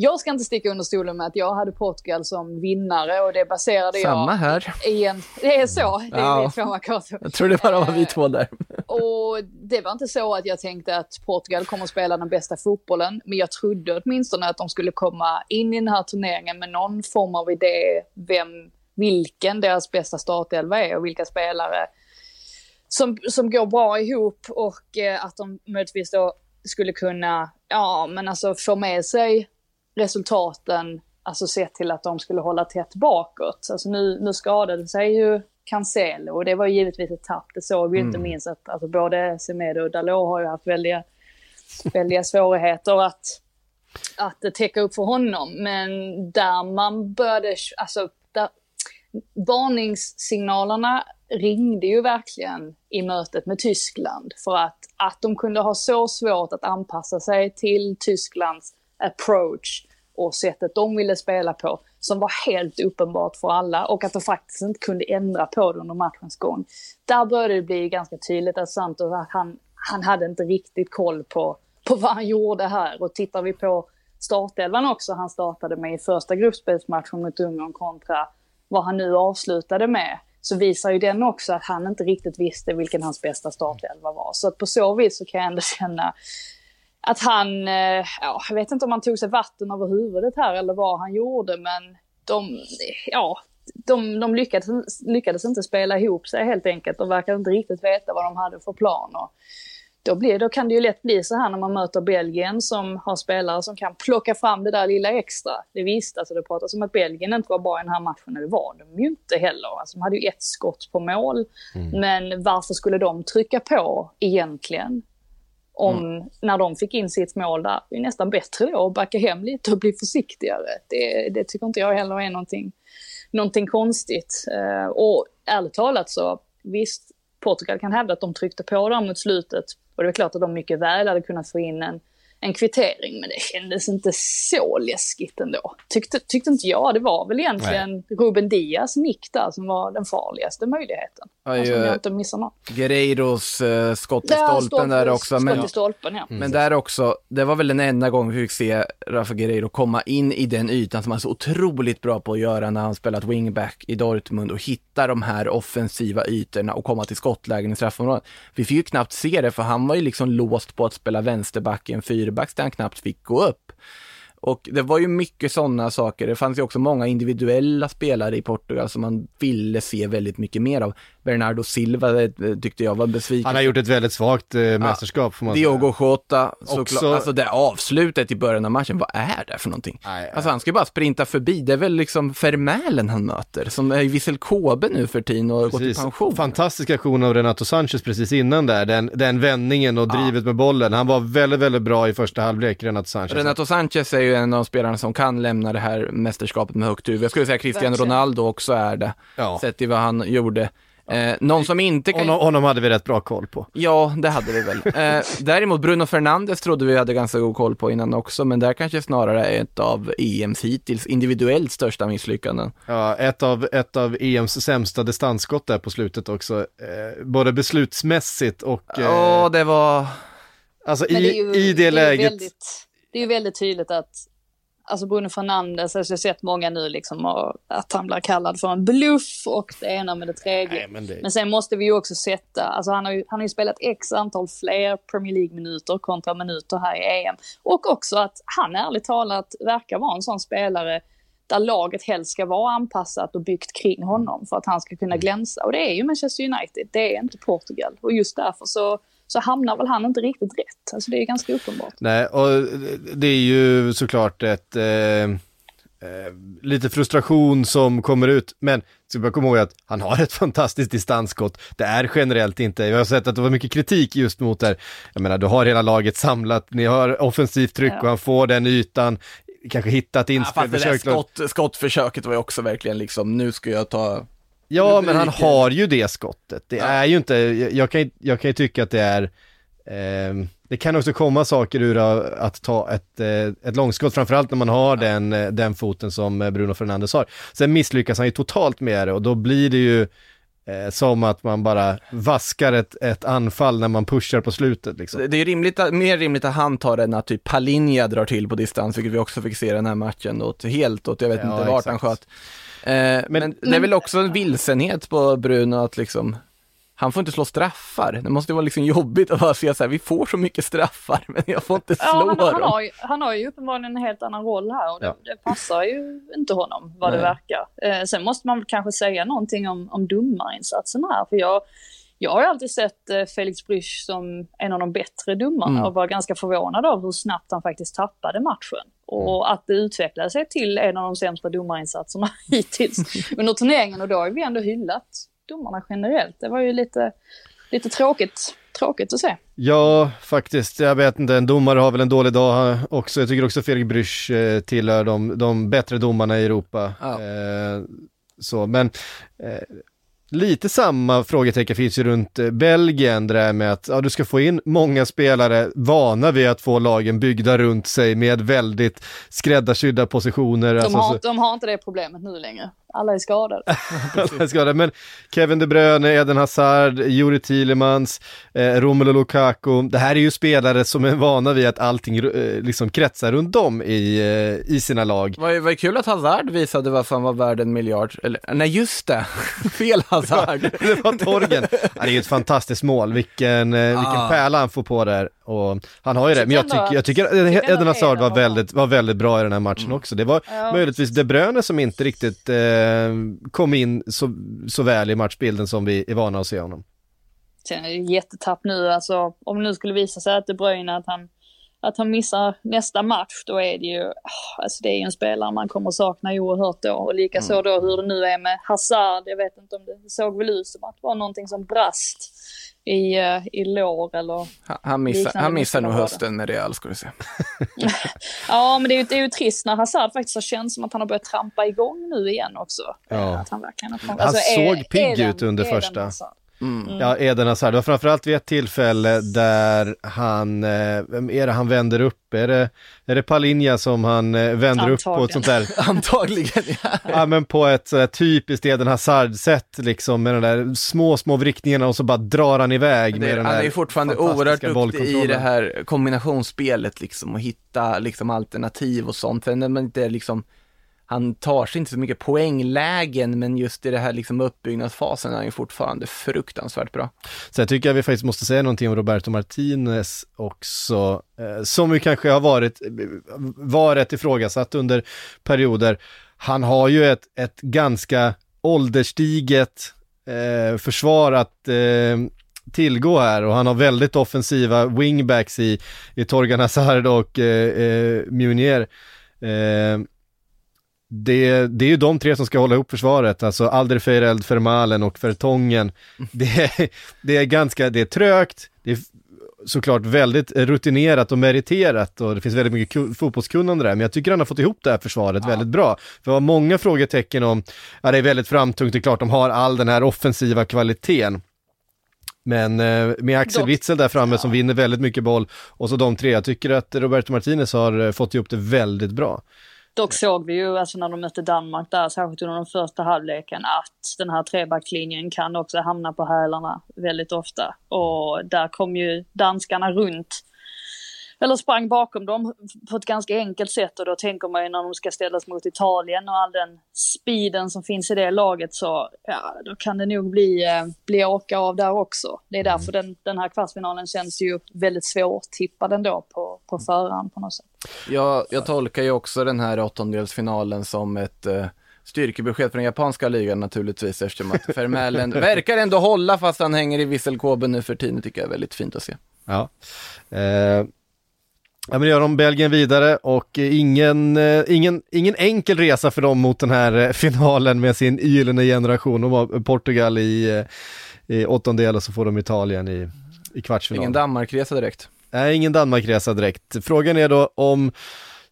jag ska inte sticka under stolen med att jag hade Portugal som vinnare och det baserade Samma jag... Samma här. I en, det är så, det är ja. två. Jag tror det bara var vi två där. Och det var inte så att jag tänkte att Portugal kommer att spela den bästa fotbollen, men jag trodde åtminstone att de skulle komma in i den här turneringen med någon form av idé vem, vilken deras bästa startelva är och vilka spelare som, som går bra ihop och eh, att de möjligtvis då skulle kunna, ja men alltså få med sig resultaten, alltså sett till att de skulle hålla tätt bakåt. Alltså nu, nu skadade sig ju Cancelo och det var givetvis ett tapp. Det såg vi mm. inte minst att alltså både Semedo och Dalot har ju haft väldiga, väldiga svårigheter att, att täcka upp för honom. Men där man började, alltså där, varningssignalerna ringde ju verkligen i mötet med Tyskland. För att, att de kunde ha så svårt att anpassa sig till Tysklands approach och sättet de ville spela på som var helt uppenbart för alla och att de faktiskt inte kunde ändra på det under matchens gång. Där började det bli ganska tydligt att Santos att han, han hade inte riktigt koll på, på vad han gjorde här och tittar vi på startelvan också han startade med i första gruppspelsmatchen mot Ungern kontra vad han nu avslutade med så visar ju den också att han inte riktigt visste vilken hans bästa startelva var. Så att på så vis så kan jag ändå känna att han, eh, ja, jag vet inte om han tog sig vatten över huvudet här eller vad han gjorde, men de, ja, de, de lyckades, lyckades inte spela ihop sig helt enkelt och verkade inte riktigt veta vad de hade för plan. Och då, blir, då kan det ju lätt bli så här när man möter Belgien som har spelare som kan plocka fram det där lilla extra. Det visst, alltså det pratas om att Belgien inte var bra i den här matchen, och det var de ju inte heller. Alltså de hade ju ett skott på mål. Mm. Men varför skulle de trycka på egentligen? Om mm. när de fick in sitt mål där, det är nästan bättre då att backa hem lite och bli försiktigare. Det, det tycker inte jag heller är någonting, någonting konstigt. Uh, och ärligt talat så, visst, Portugal kan hävda att de tryckte på där mot slutet och det är klart att de mycket väl hade kunnat få in en en kvittering. Men det kändes inte så läskigt ändå. Tyckte, tyckte inte jag. Det var väl egentligen Nej. Ruben Diaz nick där som var den farligaste möjligheten. Aj, alltså, om jag inte missar någon. Guerreiros eh, skott i stolpen där också. Men, stolpen, ja. men där också, det var väl den enda gången vi fick se Rafa Guerreiro komma in i den ytan som han är så otroligt bra på att göra när han spelat wingback i Dortmund och hitta de här offensiva ytorna och komma till skottlägen i straffområdet. Vi fick ju knappt se det för han var ju liksom låst på att spela vänsterback i en 4 fyrback där han knappt fick gå upp. Och det var ju mycket sådana saker. Det fanns ju också många individuella spelare i Portugal som man ville se väldigt mycket mer av. Bernardo Silva det tyckte jag var besviken. Han har gjort ett väldigt svagt eh, mästerskap får man säga. Diogo Jota, såklart. Också- Alltså det avslutet i början av matchen, vad är det för någonting? Nej, Alltså han ska ju bara sprinta förbi, det är väl liksom Vermälen han möter, som är i Vissel Kobe nu för tiden och gått i pension. Fantastisk aktion av Renato Sanchez precis innan där, den, den vändningen och drivet med bollen. Han var väldigt, väldigt bra i första halvlek, Renato Sanchez. Renato Sanchez är ju en av spelarna som kan lämna det här mästerskapet med högt huvud. Jag skulle säga Cristiano. Ronaldo också är det, Ja. sett i vad han gjorde. Eh, någon som inte kan... Honom, honom hade vi rätt bra koll på. Ja, det hade vi väl. Eh, däremot Bruno Fernandes trodde vi hade ganska god koll på innan också, men där kanske snarare är ett av EMs hittills individuellt största misslyckanden. Ja, ett av, ett av EMs sämsta distansskott där på slutet också. Eh, både beslutsmässigt och... Eh, Ja, det var... alltså Men i, ju- i det, ju läget... Väldigt, det är ju väldigt tydligt att Alltså Bruno Fernandes, alltså jag har sett många nu liksom och att han blir kallad för en bluff och det ena med det tredje. Nej, men det... Men sen måste vi ju också sätta, alltså han har ju, han har ju spelat x antal fler Premier League-minuter kontra minuter här i EM. Och också att han ärligt talat verkar vara en sån spelare där laget helst ska vara anpassat och byggt kring honom för att han ska kunna glänsa. Och det är ju Manchester United, det är inte Portugal. Och just därför så, så hamnar väl han inte riktigt rätt. Alltså det är ganska uppenbart. Nej, och det är ju såklart ett... Eh, eh, lite frustration som kommer ut, men ska bara komma ihåg att han har ett fantastiskt distansskott. Det är generellt inte, jag har sett att det var mycket kritik just mot det. Jag menar, du har hela laget samlat, ni har offensivt tryck Ja. och han får den ytan, kanske hittat Ja, inspel, fast det där skott, skottförsöket var ju också verkligen liksom, nu ska jag ta... Ja, men han har ju det skottet. Det Ja. är ju inte, jag, kan, jag kan ju tycka att det är, ehm, det kan också komma saker ur att ta ett, eh, ett långskott, framförallt när man har den, eh, den foten som eh, Bruno Fernandes har. Sen misslyckas han ju totalt med det och då blir det ju eh, som att man bara vaskar ett, ett anfall när man pushar på slutet liksom. Det det är rimligt, att- mer rimligt att han tar den att typ Palinja drar till på distans, vilket vi också fick se den här matchen åt, helt åt, jag vet Ja, inte vart exakt. han sköt. Eh, men, det är men- väl också en vilsenhet på Bruno att liksom, han får inte slå straffar. Det måste ju vara liksom jobbigt att bara se så här, vi får så mycket straffar, men jag får inte slå Ja, han, han, dem. har ju, han har ju uppenbarligen en helt annan roll här och det, Ja. det passar ju inte honom vad det Nej. verkar. Eh, sen måste man kanske säga någonting om, om domarinsatsen här för jag, jag har ju alltid sett eh, Felix Brysch som en av de bättre domarna Mm. och var ganska förvånad av hur snabbt han faktiskt tappade matchen. Och att det utvecklade sig till en av de sämsta domarinsatserna hittills under turneringen och då har vi ändå hyllat domarna generellt. Det var ju lite, lite tråkigt, tråkigt att se. Ja, faktiskt. Jag vet inte, en domare har väl en dålig dag eh, också. Jag tycker också Felix Brysch eh, tillhör de, de bättre domarna i Europa. Ja. Eh, så, men eh, lite samma frågetecken finns ju runt eh, Belgien, det där med att ja, du ska få in många spelare vana vid att få lagen byggda runt sig med väldigt skräddarsydda positioner. De, alltså, har, så- de har inte det problemet nu längre. Alla är skadade. Jag ska det, men Kevin De Bruyne, Eden Hazard, Juri Tillemans, eh, Romelu Lukaku. Det här är ju spelare som är vana vid att allting eh, liksom kretsar runt dem i, eh, i sina lag. Vad var kul att Hazard visade varför han var värd en miljard, eller nej just det, fel Hazard. Det var Torgen. Ja, det är ju ett fantastiskt mål, vilken, eh, vilken Ah. pärla han får på där. Och han har ju det, men jag Tycker jag att- tycker Eden Hazard var var väldigt, var väldigt bra i den här matchen också. Det var Ja. möjligtvis De Bruyne som inte riktigt eh, kom in så, så väl i matchbilden som vi är vana att se honom. Sen är det jättetapp nu, alltså om det nu skulle visa sig att De Bruyne att han, att han missar nästa match, då är det ju, ah, alltså det är ju en spelare man kommer sakna oerhört då. Och likaså Mm. då hur det nu är med Hazard, jag vet inte om det såg väl ut som att det var någonting som brast i, eh, i lår eller Han- Han missar, han missar nog hösten med Real, ska du se. Ja, men det är, ju, det är ju trist när Hazard faktiskt har känts som att han har börjat trampa igång nu igen också. Ja. Att han verkligen har Han såg pigg ut under första. Hazard? Mm. Ja, Eden Hazard. Det var framförallt vid ett tillfälle där han, eh, vem är det han vänder upp? Är det, är det Palinja som han eh, vänder upp på ett sånt där, Antagligen, ja. ja men på ett så här, typiskt Eden Hazard-sätt liksom med de där små, små vrickningarna och så bara drar han iväg Det, med den han är fortfarande oerhört duktig i det här kombinationsspelet liksom och hitta liksom alternativ och sånt. Sen är man inte liksom, han tar sig inte så mycket poänglägen, men just i det här liksom uppbyggnadsfasen är han ju fortfarande fruktansvärt bra. Sen tycker jag vi faktiskt måste säga någonting om Roberto Martinez också, eh, som ju kanske har varit, var rätt ifrågasatt under perioder. Han har ju ett, ett ganska ålderstiget eh, försvar att eh, tillgå här och han har väldigt offensiva wingbacks i, i Torgan Hazard och eh, eh, Munier. Eh, det, det är ju de tre som ska hålla ihop försvaret, alltså Alderweireld, Vermalen och Vertongen. Det, är- det är ganska, det är trögt, det är såklart väldigt rutinerat och meriterat och det finns väldigt mycket ku- fotbollskunnande där, men jag tycker han har fått ihop det här försvaret väldigt bra. För det var många frågetecken om, ja det är väldigt framtungt, det är klart de har all den här offensiva kvaliteten. Men eh, med Axel Witzel där framme som vinner väldigt mycket boll och så de tre, jag tycker att Roberto Martinez har eh, fått ihop det väldigt bra. Dock såg vi ju alltså när de mötte Danmark där, särskilt under den första halvleken, att den här trebacklinjen kan också hamna på hälarna väldigt ofta. Och där kom ju danskarna runt, eller sprang bakom dem på ett ganska enkelt sätt och då tänker man ju när de ska ställas mot Italien och all den speeden som finns i det laget så, ja, då kan det nog bli, eh, bli åka av där också. Det är därför den, den här kvartsfinalen känns ju väldigt svårtippad ändå på, på förhand på något sätt. Jag, jag tolkar ju också den här åttondelsfinalen som ett eh, styrkebesked för den japanska ligan naturligtvis eftersom att Vermaelen verkar ändå hålla fast han hänger i visselkåben nu för tiden. Tycker jag är väldigt fint att se. Ja. Eh, ja, men gör de Belgien vidare och eh, ingen, eh, ingen, ingen enkel resa för dem mot den här eh, finalen med sin gyllene generation. De var Portugal i, i åttondel och så får de Italien i, i kvartsfinal. Ingen Danmarkresa direkt. Nej, ingen Danmarkresa direkt. Frågan är då om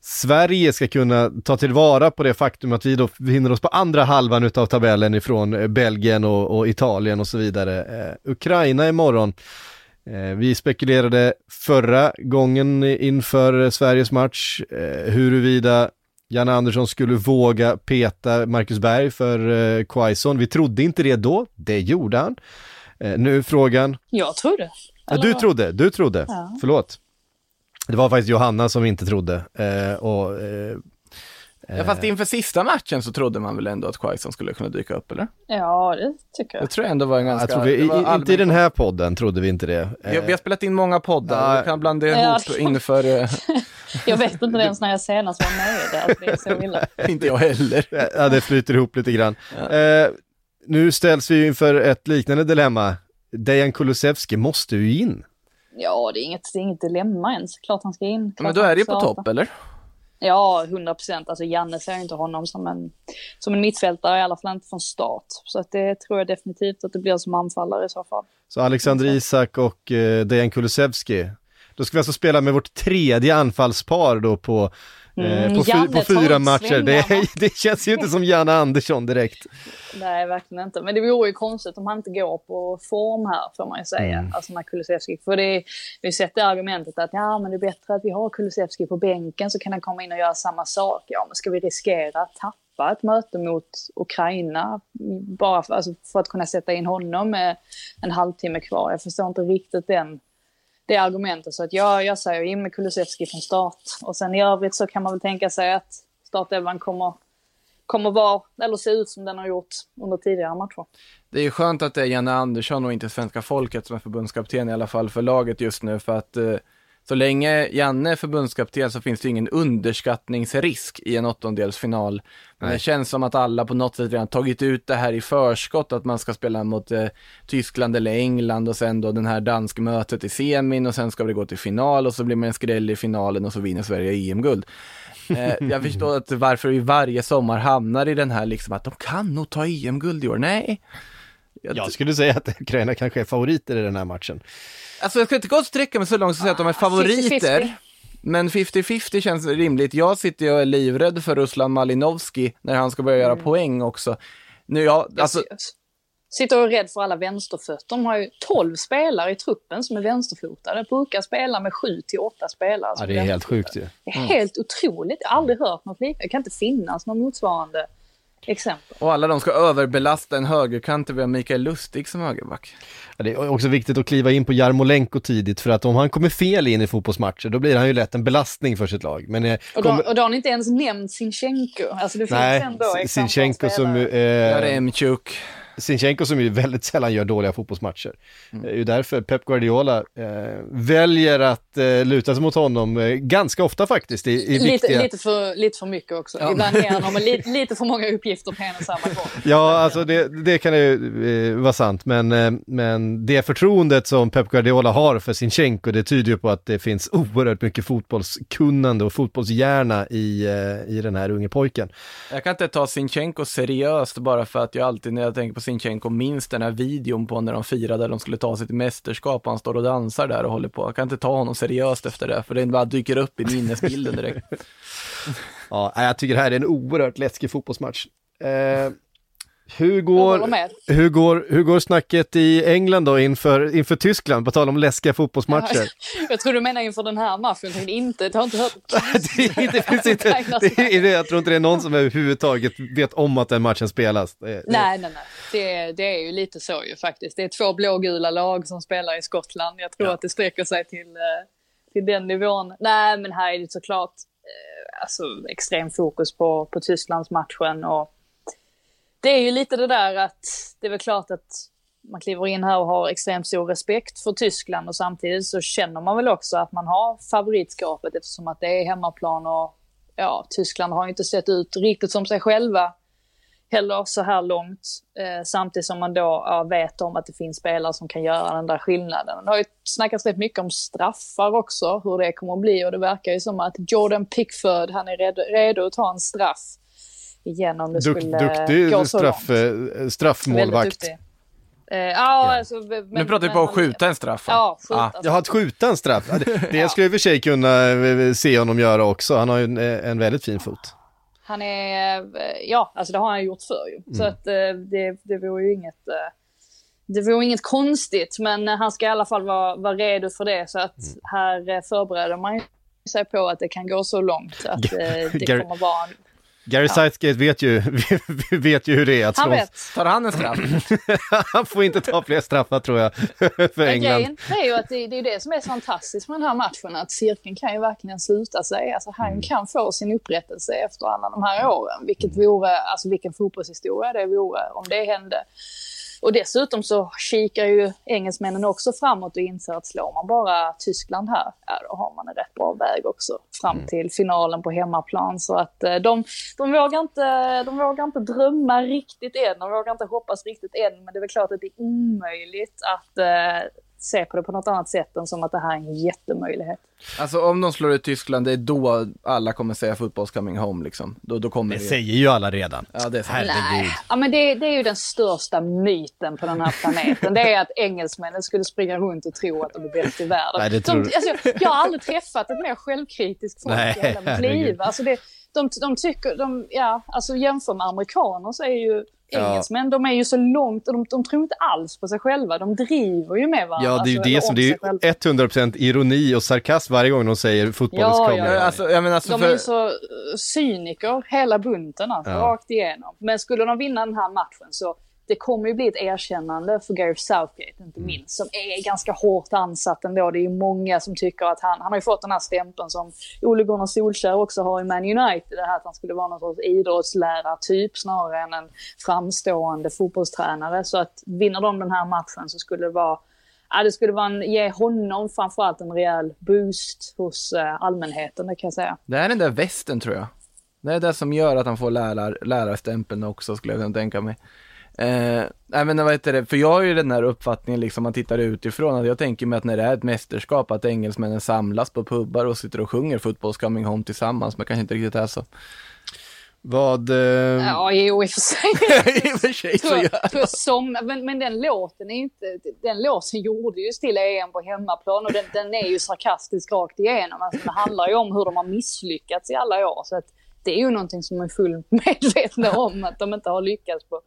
Sverige ska kunna ta tillvara på det faktum att vi då befinner oss på andra halvan utav tabellen ifrån Belgien och, och Italien och så vidare. Ukraina imorgon. Eh, vi spekulerade förra gången inför Sveriges match eh, huruvida Janne Andersson skulle våga peta Marcus Berg för eh, Quaison. Vi trodde inte det då, det gjorde han. Nu frågan, Jag. Ja, Eller du trodde, du trodde. Ja. Förlåt. Det var faktiskt Johanna som inte trodde. Och, Ja, fast inför sista matchen så trodde man väl ändå att Quaison skulle kunna dyka upp, eller? Ja, det tycker Det jag. tror jag ändå var en ganska... jag tror vi, det var inte i den här podden trodde vi inte det. Eh, Vi, vi har spelat in många poddar, Ja. vi kan blanda Ja. ihop inför, eh, Jag vet inte ens när jag senast var med där. Det är så illa. inte jag heller. ja, det flyter ihop lite grann. Eh, nu ställs vi ju inför ett liknande dilemma. Dejan Kulusevski måste ju in. Ja, det är inget, det är inget dilemma ens. Klart han ska in. Klart Men då är det ju på topp, eller? Ja, 100 procent. Alltså Janne ser inte honom som en, som en mittfältare, i alla fall inte från start. Så att det tror jag definitivt att det blir som anfallare i så fall. Så Alexander Isak och eh, Dejan Kulusevski. Då ska vi alltså spela med vårt tredje anfallspar då på, Mm, på, fy, på fyra matcher. Det, det känns ju inte som Janne Andersson direkt. Nej, verkligen inte. Men det vore ju konstigt om han inte går på form här, får man ju säga. Mm. Alltså med Kulusevski. För det, vi har sett det argumentet att ja, men det är bättre att vi har Kulusevski på bänken så kan han komma in och göra samma sak. Ja, men ska vi riskera att tappa ett möte mot Ukraina bara för, alltså för att kunna sätta in honom med en halvtimme kvar? Jag förstår inte riktigt den, det argumentet. Så att jag, jag säger in med Kulusevski från start. Och sen i övrigt så kan man väl tänka sig att startelvan kommer kommer vara, eller se ut som den har gjort under tidigare matcher. Det är ju skönt att det är Janne Andersson och inte svenska folket som är förbundskapten i alla fall för laget just nu för att eh, så länge Janne är förbundskapten så finns det ingen underskattningsrisk i en åttondelsfinal. Men det känns som att alla på något sätt redan tagit ut det här i förskott att man ska spela mot eh, Tyskland eller England och sen då den här danskmötet i semin och sen ska det gå till final och så blir man en skräll i finalen och så vinner Sverige EM-guld. Eh, jag förstår att varför vi varje sommar hamnar i den här liksom att de kan nog ta EM-guld i år. Nej, jag, Jag skulle säga att Ukraina kanske är favoriter i den här matchen. Alltså jag ska inte gå och sträcka mig så långt och säga att de är favoriter. 50-50. Men 50-50 känns rimligt. Jag sitter ju och är livrädd för Ruslan Malinovski när han ska börja göra poäng också. Nu, ja, alltså, Jag sitter och är rädd för alla vänsterfötter. De har ju 12 spelare i truppen som är vänsterfotade. Brukar spela med 7 till 8 spelare. Ja, som det är helt sjukt ju. Det är helt otroligt. Jag har aldrig hört något liknande. Det kan inte finnas någon motsvarande exempel. och alla de ska överbelasta en högerkant och vi har Mikael Lustig som högerback. Ja, det är också viktigt att kliva in på Jarmolenko tidigt för att om han kommer fel in i fotbollsmatcher då blir han ju lätt en belastning för sitt lag. Men eh, Och då, kommer- och då har ni inte ens nämnt Sinchenko. Alltså det finns Nej, ändå Sinchenko som eh, Där är Emchuk. Sinchenko som ju väldigt sällan gör dåliga fotbollsmatcher. Mm. Det är ju därför Pep Guardiola eh, väljer att eh, luta sig mot honom eh, ganska ofta faktiskt i, i lite, viktiga... Lite för, lite för mycket också. Ja. Ibland ger han honom lite, lite för många uppgifter på en och samma gång. Ja, alltså det, det kan ju eh, vara sant, men, eh, men det förtroendet som Pep Guardiola har för Sinchenko, det tyder ju på att det finns oerhört mycket fotbollskunnande och fotbollshjärna i, eh, i den här unge pojken. Jag kan inte ta Sinchenko seriöst bara för att jag alltid när jag tänker på Sinchenko minns den här videon på när de firade, de skulle ta sitt mästerskap och han står och dansar där och håller på. Jag kan inte ta honom seriöst efter det, för det bara dyker upp i minnesbilden direkt. ja, jag tycker det här är en oerhört läskig fotbollsmatch. Eh, hur går, hur, går, hur går snacket i England då inför, inför Tyskland, på tal om läskiga fotbollsmatcher? Ja, jag tror du menar inför den här matchen, jag inte, jag har inte hört det, finns inte, det är det, Jag tror inte det är någon som överhuvudtaget vet om att den matchen spelas. Det, nej, nej, nej. Det, det är ju lite så ju faktiskt. Det är två blågula lag som spelar i Skottland. Jag tror ja. att det sträcker sig till, eh, till den nivån. Nej, men här är det såklart eh, alltså, extrem fokus på, på Tysklandsmatchen och det är ju lite det där att det är väl klart att man kliver in här och har extremt stor respekt för Tyskland och samtidigt så känner man väl också att man har favoritskapet eftersom att det är hemmaplan och ja, Tyskland har ju inte sett ut riktigt som sig själva heller så här långt. Eh, samtidigt som man då ja, vet om att det finns spelare som kan göra den där skillnaden. Det har ju snackats rätt mycket om straffar också, hur det kommer att bli och det verkar ju som att Jordan Pickford, han är redo, redo att ta en straff igen om det Duk, skulle duktig gå så straff, långt. Eh, straffmålvakt. Uh, ja, alltså, men, nu pratar vi på att skjuta en straff. Ja, skjuta, ah. Ja, att skjuta en straff. Det ja. skulle jag i och för sig kunna eh, se honom göra också. Han har ju en, en väldigt fin fot. Han är, ja, alltså det har han gjort förr ju. Mm. Så att det, det vore ju inget, det vore inget konstigt. Men han ska i alla fall vara, vara redo för det. Så att mm. här förbereder man sig på att det kan gå så långt att det kommer vara Gary ja. Southgate vet ju, vet ju hur det är att slå. Han vet. Tar han en straff? han får inte ta fler straffar tror jag, för England. Grejen är ju att det, det är det som är så fantastiskt med den här matchen, att cirkeln kan ju verkligen sluta sig. Alltså han mm. kan få sin upprättelse efter alla de här åren, vilket vore, alltså vilken fotbollshistoria det vore om det hände. Och dessutom så kikar ju engelsmännen också framåt och inser att slår man bara Tyskland här, ja då har man en rätt bra väg också fram mm. till finalen på hemmaplan. Så att eh, de, de, vågar inte, de vågar inte drömma riktigt än, de vågar inte hoppas riktigt än, men det är väl klart att det är omöjligt att eh, se på det på något annat sätt än som att det här är en jättemöjlighet. Alltså om de slår ut Tyskland, det är då alla kommer säga football's coming home liksom. Då, då kommer det, det säger ju alla redan. Ja, det är Herregud. Ja, men det, det, är ju den största myten på den här planeten. det är att engelsmännen skulle springa runt och tro att de är bäst i världen. Nej, det tror de, alltså, jag har aldrig träffat ett mer självkritiskt folk Nej, i hela mitt liv. Alltså det, de, de tycker, de, ja, alltså jämför med amerikaner så är ju engelsmän, ja. de är ju så långt och de, de tror inte alls på sig själva. De driver ju med varandra. Ja, det är ju alltså, det som, det är ju 100% ironi och sarkasm varje gång de säger fotboll ja, ja, ja. Alltså, jag menar, alltså de för... är ju så cyniker hela bunten, alltså, ja. rakt igenom. Men skulle de vinna den här matchen så det kommer ju bli ett erkännande för Gareth Southgate, inte mm. minst, som är ganska hårt ansatt ändå. Det är ju många som tycker att han, han har ju fått den här stämpeln som Ole Gunnar Solskjaer också har i Man United, det här att han skulle vara någon sorts idrottslärartyp snarare än en framstående fotbollstränare. Så att vinner de den här matchen så skulle det vara Ja, det skulle vara en, ge honom framförallt en rejäl boost hos uh, allmänheten, det kan jag säga. Det är den där västen tror jag. Det är det som gör att han får lärar, lärarstämpeln också, skulle jag kunna tänka mig. Eh, nej men vad heter det, för jag har ju den här uppfattningen liksom, man tittar utifrån, att jag tänker mig att när det är ett mästerskap, att engelsmännen samlas på pubbar och sitter och sjunger Football's coming home tillsammans, men kanske inte riktigt är så. Vad... Eh... Ja, jo i och för sig. I och för sig så gör som, men, men den låten är inte, den låten gjorde ju till EM på hemmaplan och den, den är ju sarkastisk rakt igenom. Alltså, det handlar ju om hur de har misslyckats i alla år. Så att det är ju någonting som är fullt medvetna om, att de inte har lyckats på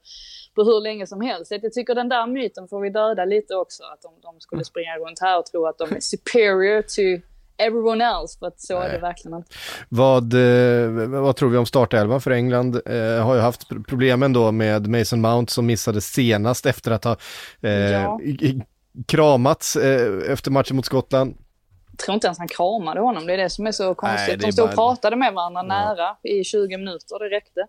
på hur länge som helst. Jag tycker den där myten får vi döda lite också, att de, de skulle springa runt här och tro att de är superior to everyone else, för att så Nej. är det verkligen inte. Vad, eh, vad tror vi om startelvan för England? Eh, har ju haft problemen då med Mason Mount som missade senast efter att ha eh, ja. kramats eh, efter matchen mot Skottland. Tror inte ens han kramade honom. Det är det som är så konstigt. Nej, är de stod och bara- pratade med varandra nära i 20 minuter. Det räckte.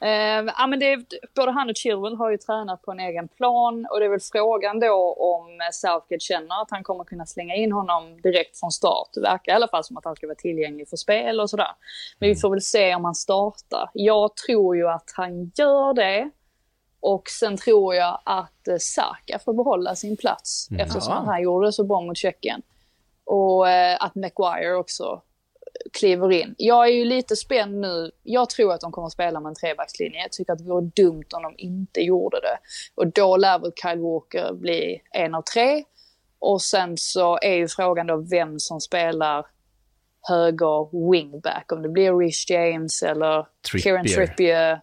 Eh, ja, men det, är- både han och Chilwell har ju tränat på en egen plan och det är väl frågan då om Southgate känner att han kommer kunna slänga in honom direkt från start. Det verkar i alla fall som att han ska vara tillgänglig för spel och sådär. Men vi får väl se om han startar. Jag tror ju att han gör det. Och sen tror jag att eh, Saka får behålla sin plats eftersom Ja. han gjorde det så bra mot Tjeckien. Och eh, att Maguire också kliver in. Jag är ju lite spänd nu. Jag tror att de kommer att spela med en trebackslinje. Jag tycker att det vore dumt om de inte gjorde det. Och då lär väl Kyle Walker bli en av tre. Och sen så är ju frågan då vem som spelar höger wingback. Om det blir Rich James eller Kieran Trippier. Trippier.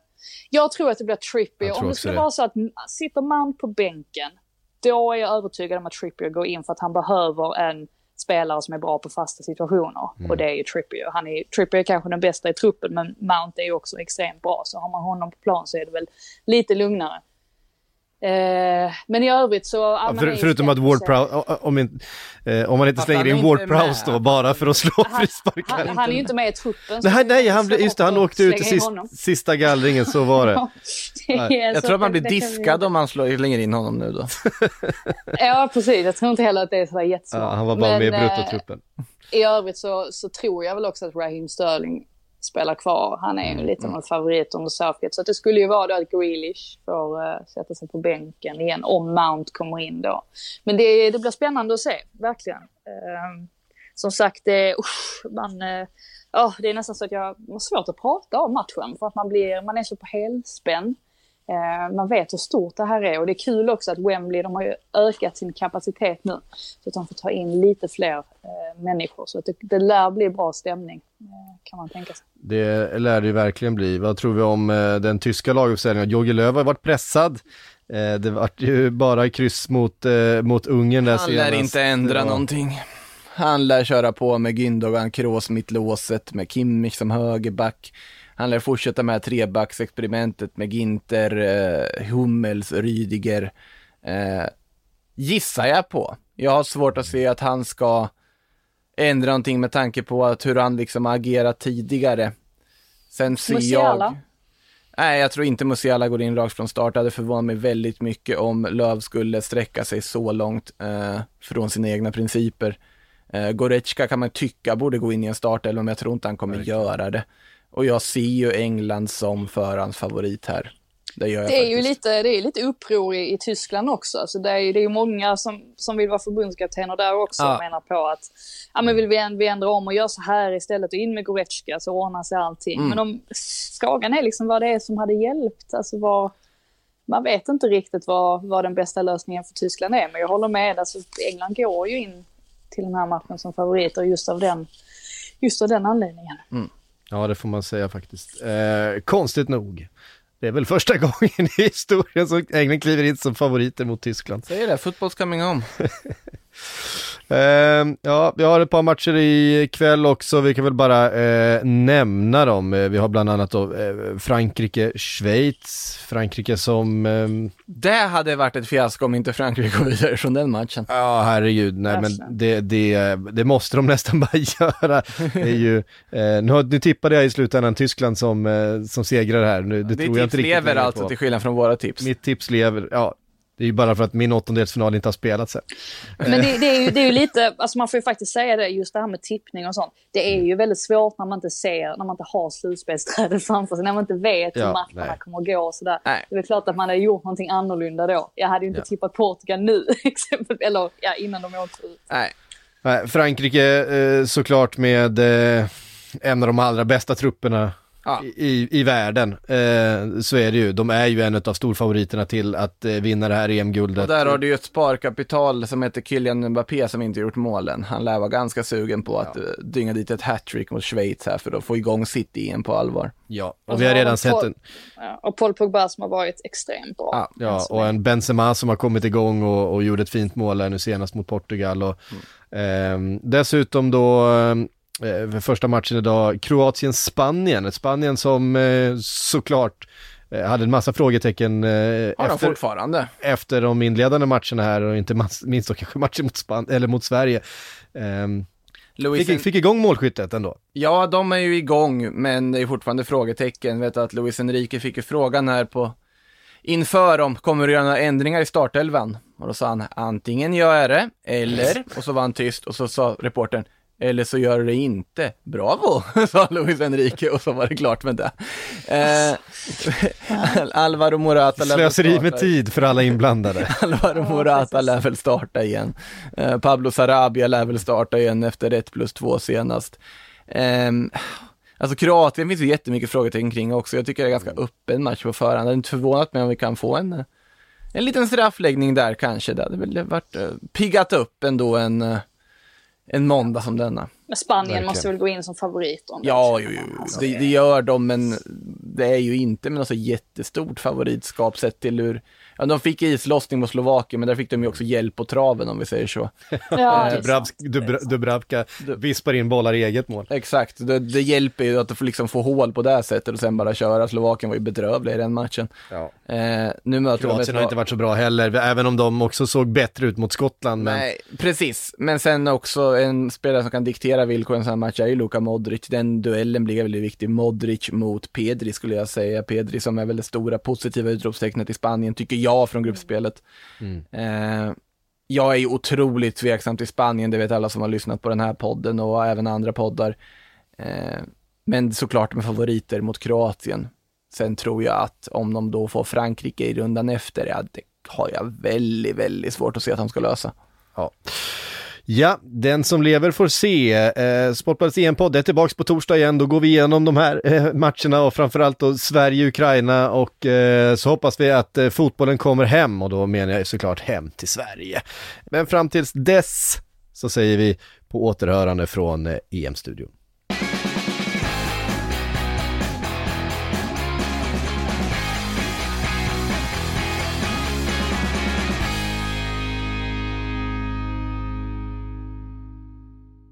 Jag tror att det blir Trippier. Om det skulle det. vara så att sitter man på bänken, då är jag övertygad om att Trippier går in för att han behöver en spelare som är bra på fasta situationer. Mm. Och det är ju Trippier. Han är, Trippier är kanske den bästa i truppen, men Mount är ju också extremt bra. Så har man honom på plan så är det väl lite lugnare. Eh, men i övrigt så... ja, Ja, för, förutom att Ward se. Prowse, om, in- eh, om man inte slänger han in Ward. Prowse då bara för att slå Han, frisparkar. han, han är ju inte med i truppen. Nej, nej, han, blev- just det, han åkte ut i sist, sista gallringen, så var det. Det är Jag tror att man blir det vi diskad göra. om man slår, slänger in honom nu då. Ja, precis. Jag tror inte heller att det är sådär jättesmart. Ja, han var bara med i Men, eh, bruttotruppen. I övrigt så, så tror jag väl också att Raheem Sterling spelar kvar. Han är ju lite av en favorit under Southgate. Så det skulle ju vara då att Grealish får uh, sätta sig på bänken igen om Mount kommer in då. Men det, det blir spännande att se, verkligen. Ehm, som sagt, det, usch, man, eh, ja, det är nästan så att jag har svårt att prata om matchen för att man, blir, man är så på helspänn. Eh, man vet hur stort det här är och det är kul också att Wembley, de har ju ökat sin kapacitet nu. Så att de får ta in lite fler eh, människor. Så att det, det lär bli bra stämning, eh, kan man tänka sig. Det lär det ju verkligen bli. Vad tror vi om eh, den tyska laguppställningen? Jogi Löw har varit pressad. Eh, det vart ju bara kryss mot, eh, mot Ungern där Han lär inte ändra Ja. någonting. Han lär köra på med Gündogan, Kroos mittlåset, med Kimmich som högerback. Han lär fortsätta med trebacksexperimentet med Ginter, eh, Hummels, Rydiger. Eh, gissar jag på. Jag har svårt att se att han ska ändra någonting med tanke på att hur han liksom har agerat tidigare. Sen ser Musiala? jag... Nej, jag tror inte Musiala går in rakt från start. Det hade förvånat mig väldigt mycket om Löv skulle sträcka sig så långt eh, från sina egna principer. Eh, Goretzka kan man tycka borde gå in i en startelva, men jag tror inte han kommer göra det. Och jag ser ju England som förhandsfavorit här. Det gör jag Det är ju lite, det är lite uppror i, i Tyskland också. Alltså det är ju det är många som, som vill vara förbundskaptener där också Ja. och menar på att ja, men vill vi, änd- vi ändra om och göra så här istället och in med Goretzka så ordnar sig allting. Mm. Men om, frågan är liksom vad det är som hade hjälpt. Alltså vad, man vet inte riktigt vad, vad den bästa lösningen för Tyskland är. Men jag håller med. Alltså, England går ju in till den här matchen som favoriter just av den, just av den anledningen. Ja, det får man säga faktiskt. Eh, konstigt nog. Det är väl första gången i historien som England kliver in som favoriter mot Tyskland. Säger det, football's coming home. Eh, ja, vi har ett par matcher i kväll också. Vi kan väl bara eh, nämna dem. Eh, Vi har bland annat då eh, Frankrike-Schweiz. Frankrike som, ehm, Det hade varit ett fiasko om inte Frankrike går vidare från den matchen. ja herregud, nej men det, det, det måste de nästan bara göra. Det är ju, eh, nu, nu tippade jag i slutändan Tyskland som, eh, som segrar här. Nu, det Det tror jag inte tips riktigt lever alltså på. till skillnad från våra tips. Mitt tips lever, ja. Det är ju bara för att min åttondelsfinal inte har spelats än. Men det, det, är ju, det är ju lite, alltså man får ju faktiskt säga det, just det här med tippning och sånt. Det är ju väldigt svårt när man inte ser, när man inte har slutspelsträdet framför sig, när man inte vet Ja, hur matcherna nej. kommer att gå och sådär. Nej. Det är klart att man hade gjort någonting annorlunda då. Jag hade ju inte Ja. tippat Portugal nu, exempel, eller ja, innan de åkte ut. Nej. Nej, Frankrike eh, såklart med eh, en av de allra bästa trupperna Ja. i, i världen. Eh, så är det ju. De är ju en av storfavoriterna till att eh, vinna det här EM-guldet. Och där har du ju ett sparkapital som heter Kylian Mbappé som inte gjort målen. Han lär vara ganska sugen på att eh, dynga dit ett hattrick mot Schweiz här för att få igång sitt EM på allvar. Ja, och vi har redan sett en, Ja, och Paul Pogba som har varit extremt bra. Ja, ja, och en Benzema som har kommit igång och, och gjorde ett fint mål här nu senast mot Portugal. Och, ehm, dessutom då eh, för första matchen idag, Kroatien-Spanien. Spanien som eh, såklart eh, hade en massa frågetecken eh, efter, fortfarande. efter de inledande matcherna här och inte minst då kanske matchen mot, Span- eller mot Sverige. Ehm, Louis Fick, fick igång målskyttet ändå. Ja, de är ju igång, men det är fortfarande frågetecken. Vet att Luis Enrique fick ju frågan här på inför om kommer du göra några ändringar i startelvan? Och då sa han antingen gör jag det, eller, och så var han tyst och så sa reportern, eller så gör du det inte. Bravo, sa Luis Enrique och så var det klart med det. Eh, Alvaro Morata lär Slöseri med tid för alla inblandade. Alvaro Morata lär väl starta igen. Eh, Pablo Sarabia lär väl starta igen efter 1 plus 2 senast. Ehm, alltså Kroatien finns ju jättemycket frågetecken kring också. Jag tycker det är ganska öppen match på förhand. Jag är inte förvånat mig om vi kan få en, eh, en liten straffläggning där kanske. Det hade väl varit uh, piggat upp ändå en, eh, en måndag som denna. Men Spanien Verkligen. måste väl gå in som favoriter. ändå. Ja, jo, jo, det, det gör de, men det är ju inte med något så jättestort favoritskap sett till hur Ja, de fick islossning mot Slovakien, men där fick de ju också hjälp på traven om vi säger så. Ja, det. Dubravsk- Dubra- Dubravka vispar in bollar i eget mål. Exakt, det, det hjälper ju att få liksom få hål på det sättet och sen bara köra. Slovakien var ju bedrövliga i den matchen. Ja. Eh, nu möter de ett Kroatien har lag- inte varit så bra heller, även om de också såg bättre ut mot Skottland. Men Nej, precis. Men sen också en spelare som kan diktera villkoren i en sån här match är ju Luka Modric. Den duellen blir väldigt viktig. Modric mot Pedri skulle jag säga. Pedri som är väl det stora positiva utropstecknet i Spanien, tycker jag, från gruppspelet. Eh, jag är ju otroligt tveksam till Spanien, det vet alla som har lyssnat på den här podden och även andra poddar. Eh, men såklart med favoriter mot Kroatien. Sen tror jag att om de då får Frankrike i rundan efter, ja, det har jag väldigt, väldigt svårt att se att de ska lösa. Ja. Ja, den som lever får se. Eh, Sportbladets EM-podd är tillbaka på torsdag igen. Då går vi igenom de här eh, matcherna och framförallt då Sverige-Ukraina och eh, så hoppas vi att eh, fotbollen kommer hem och då menar jag ju såklart hem till Sverige. Men fram tills dess så säger vi på återhörande från eh, EM-studion.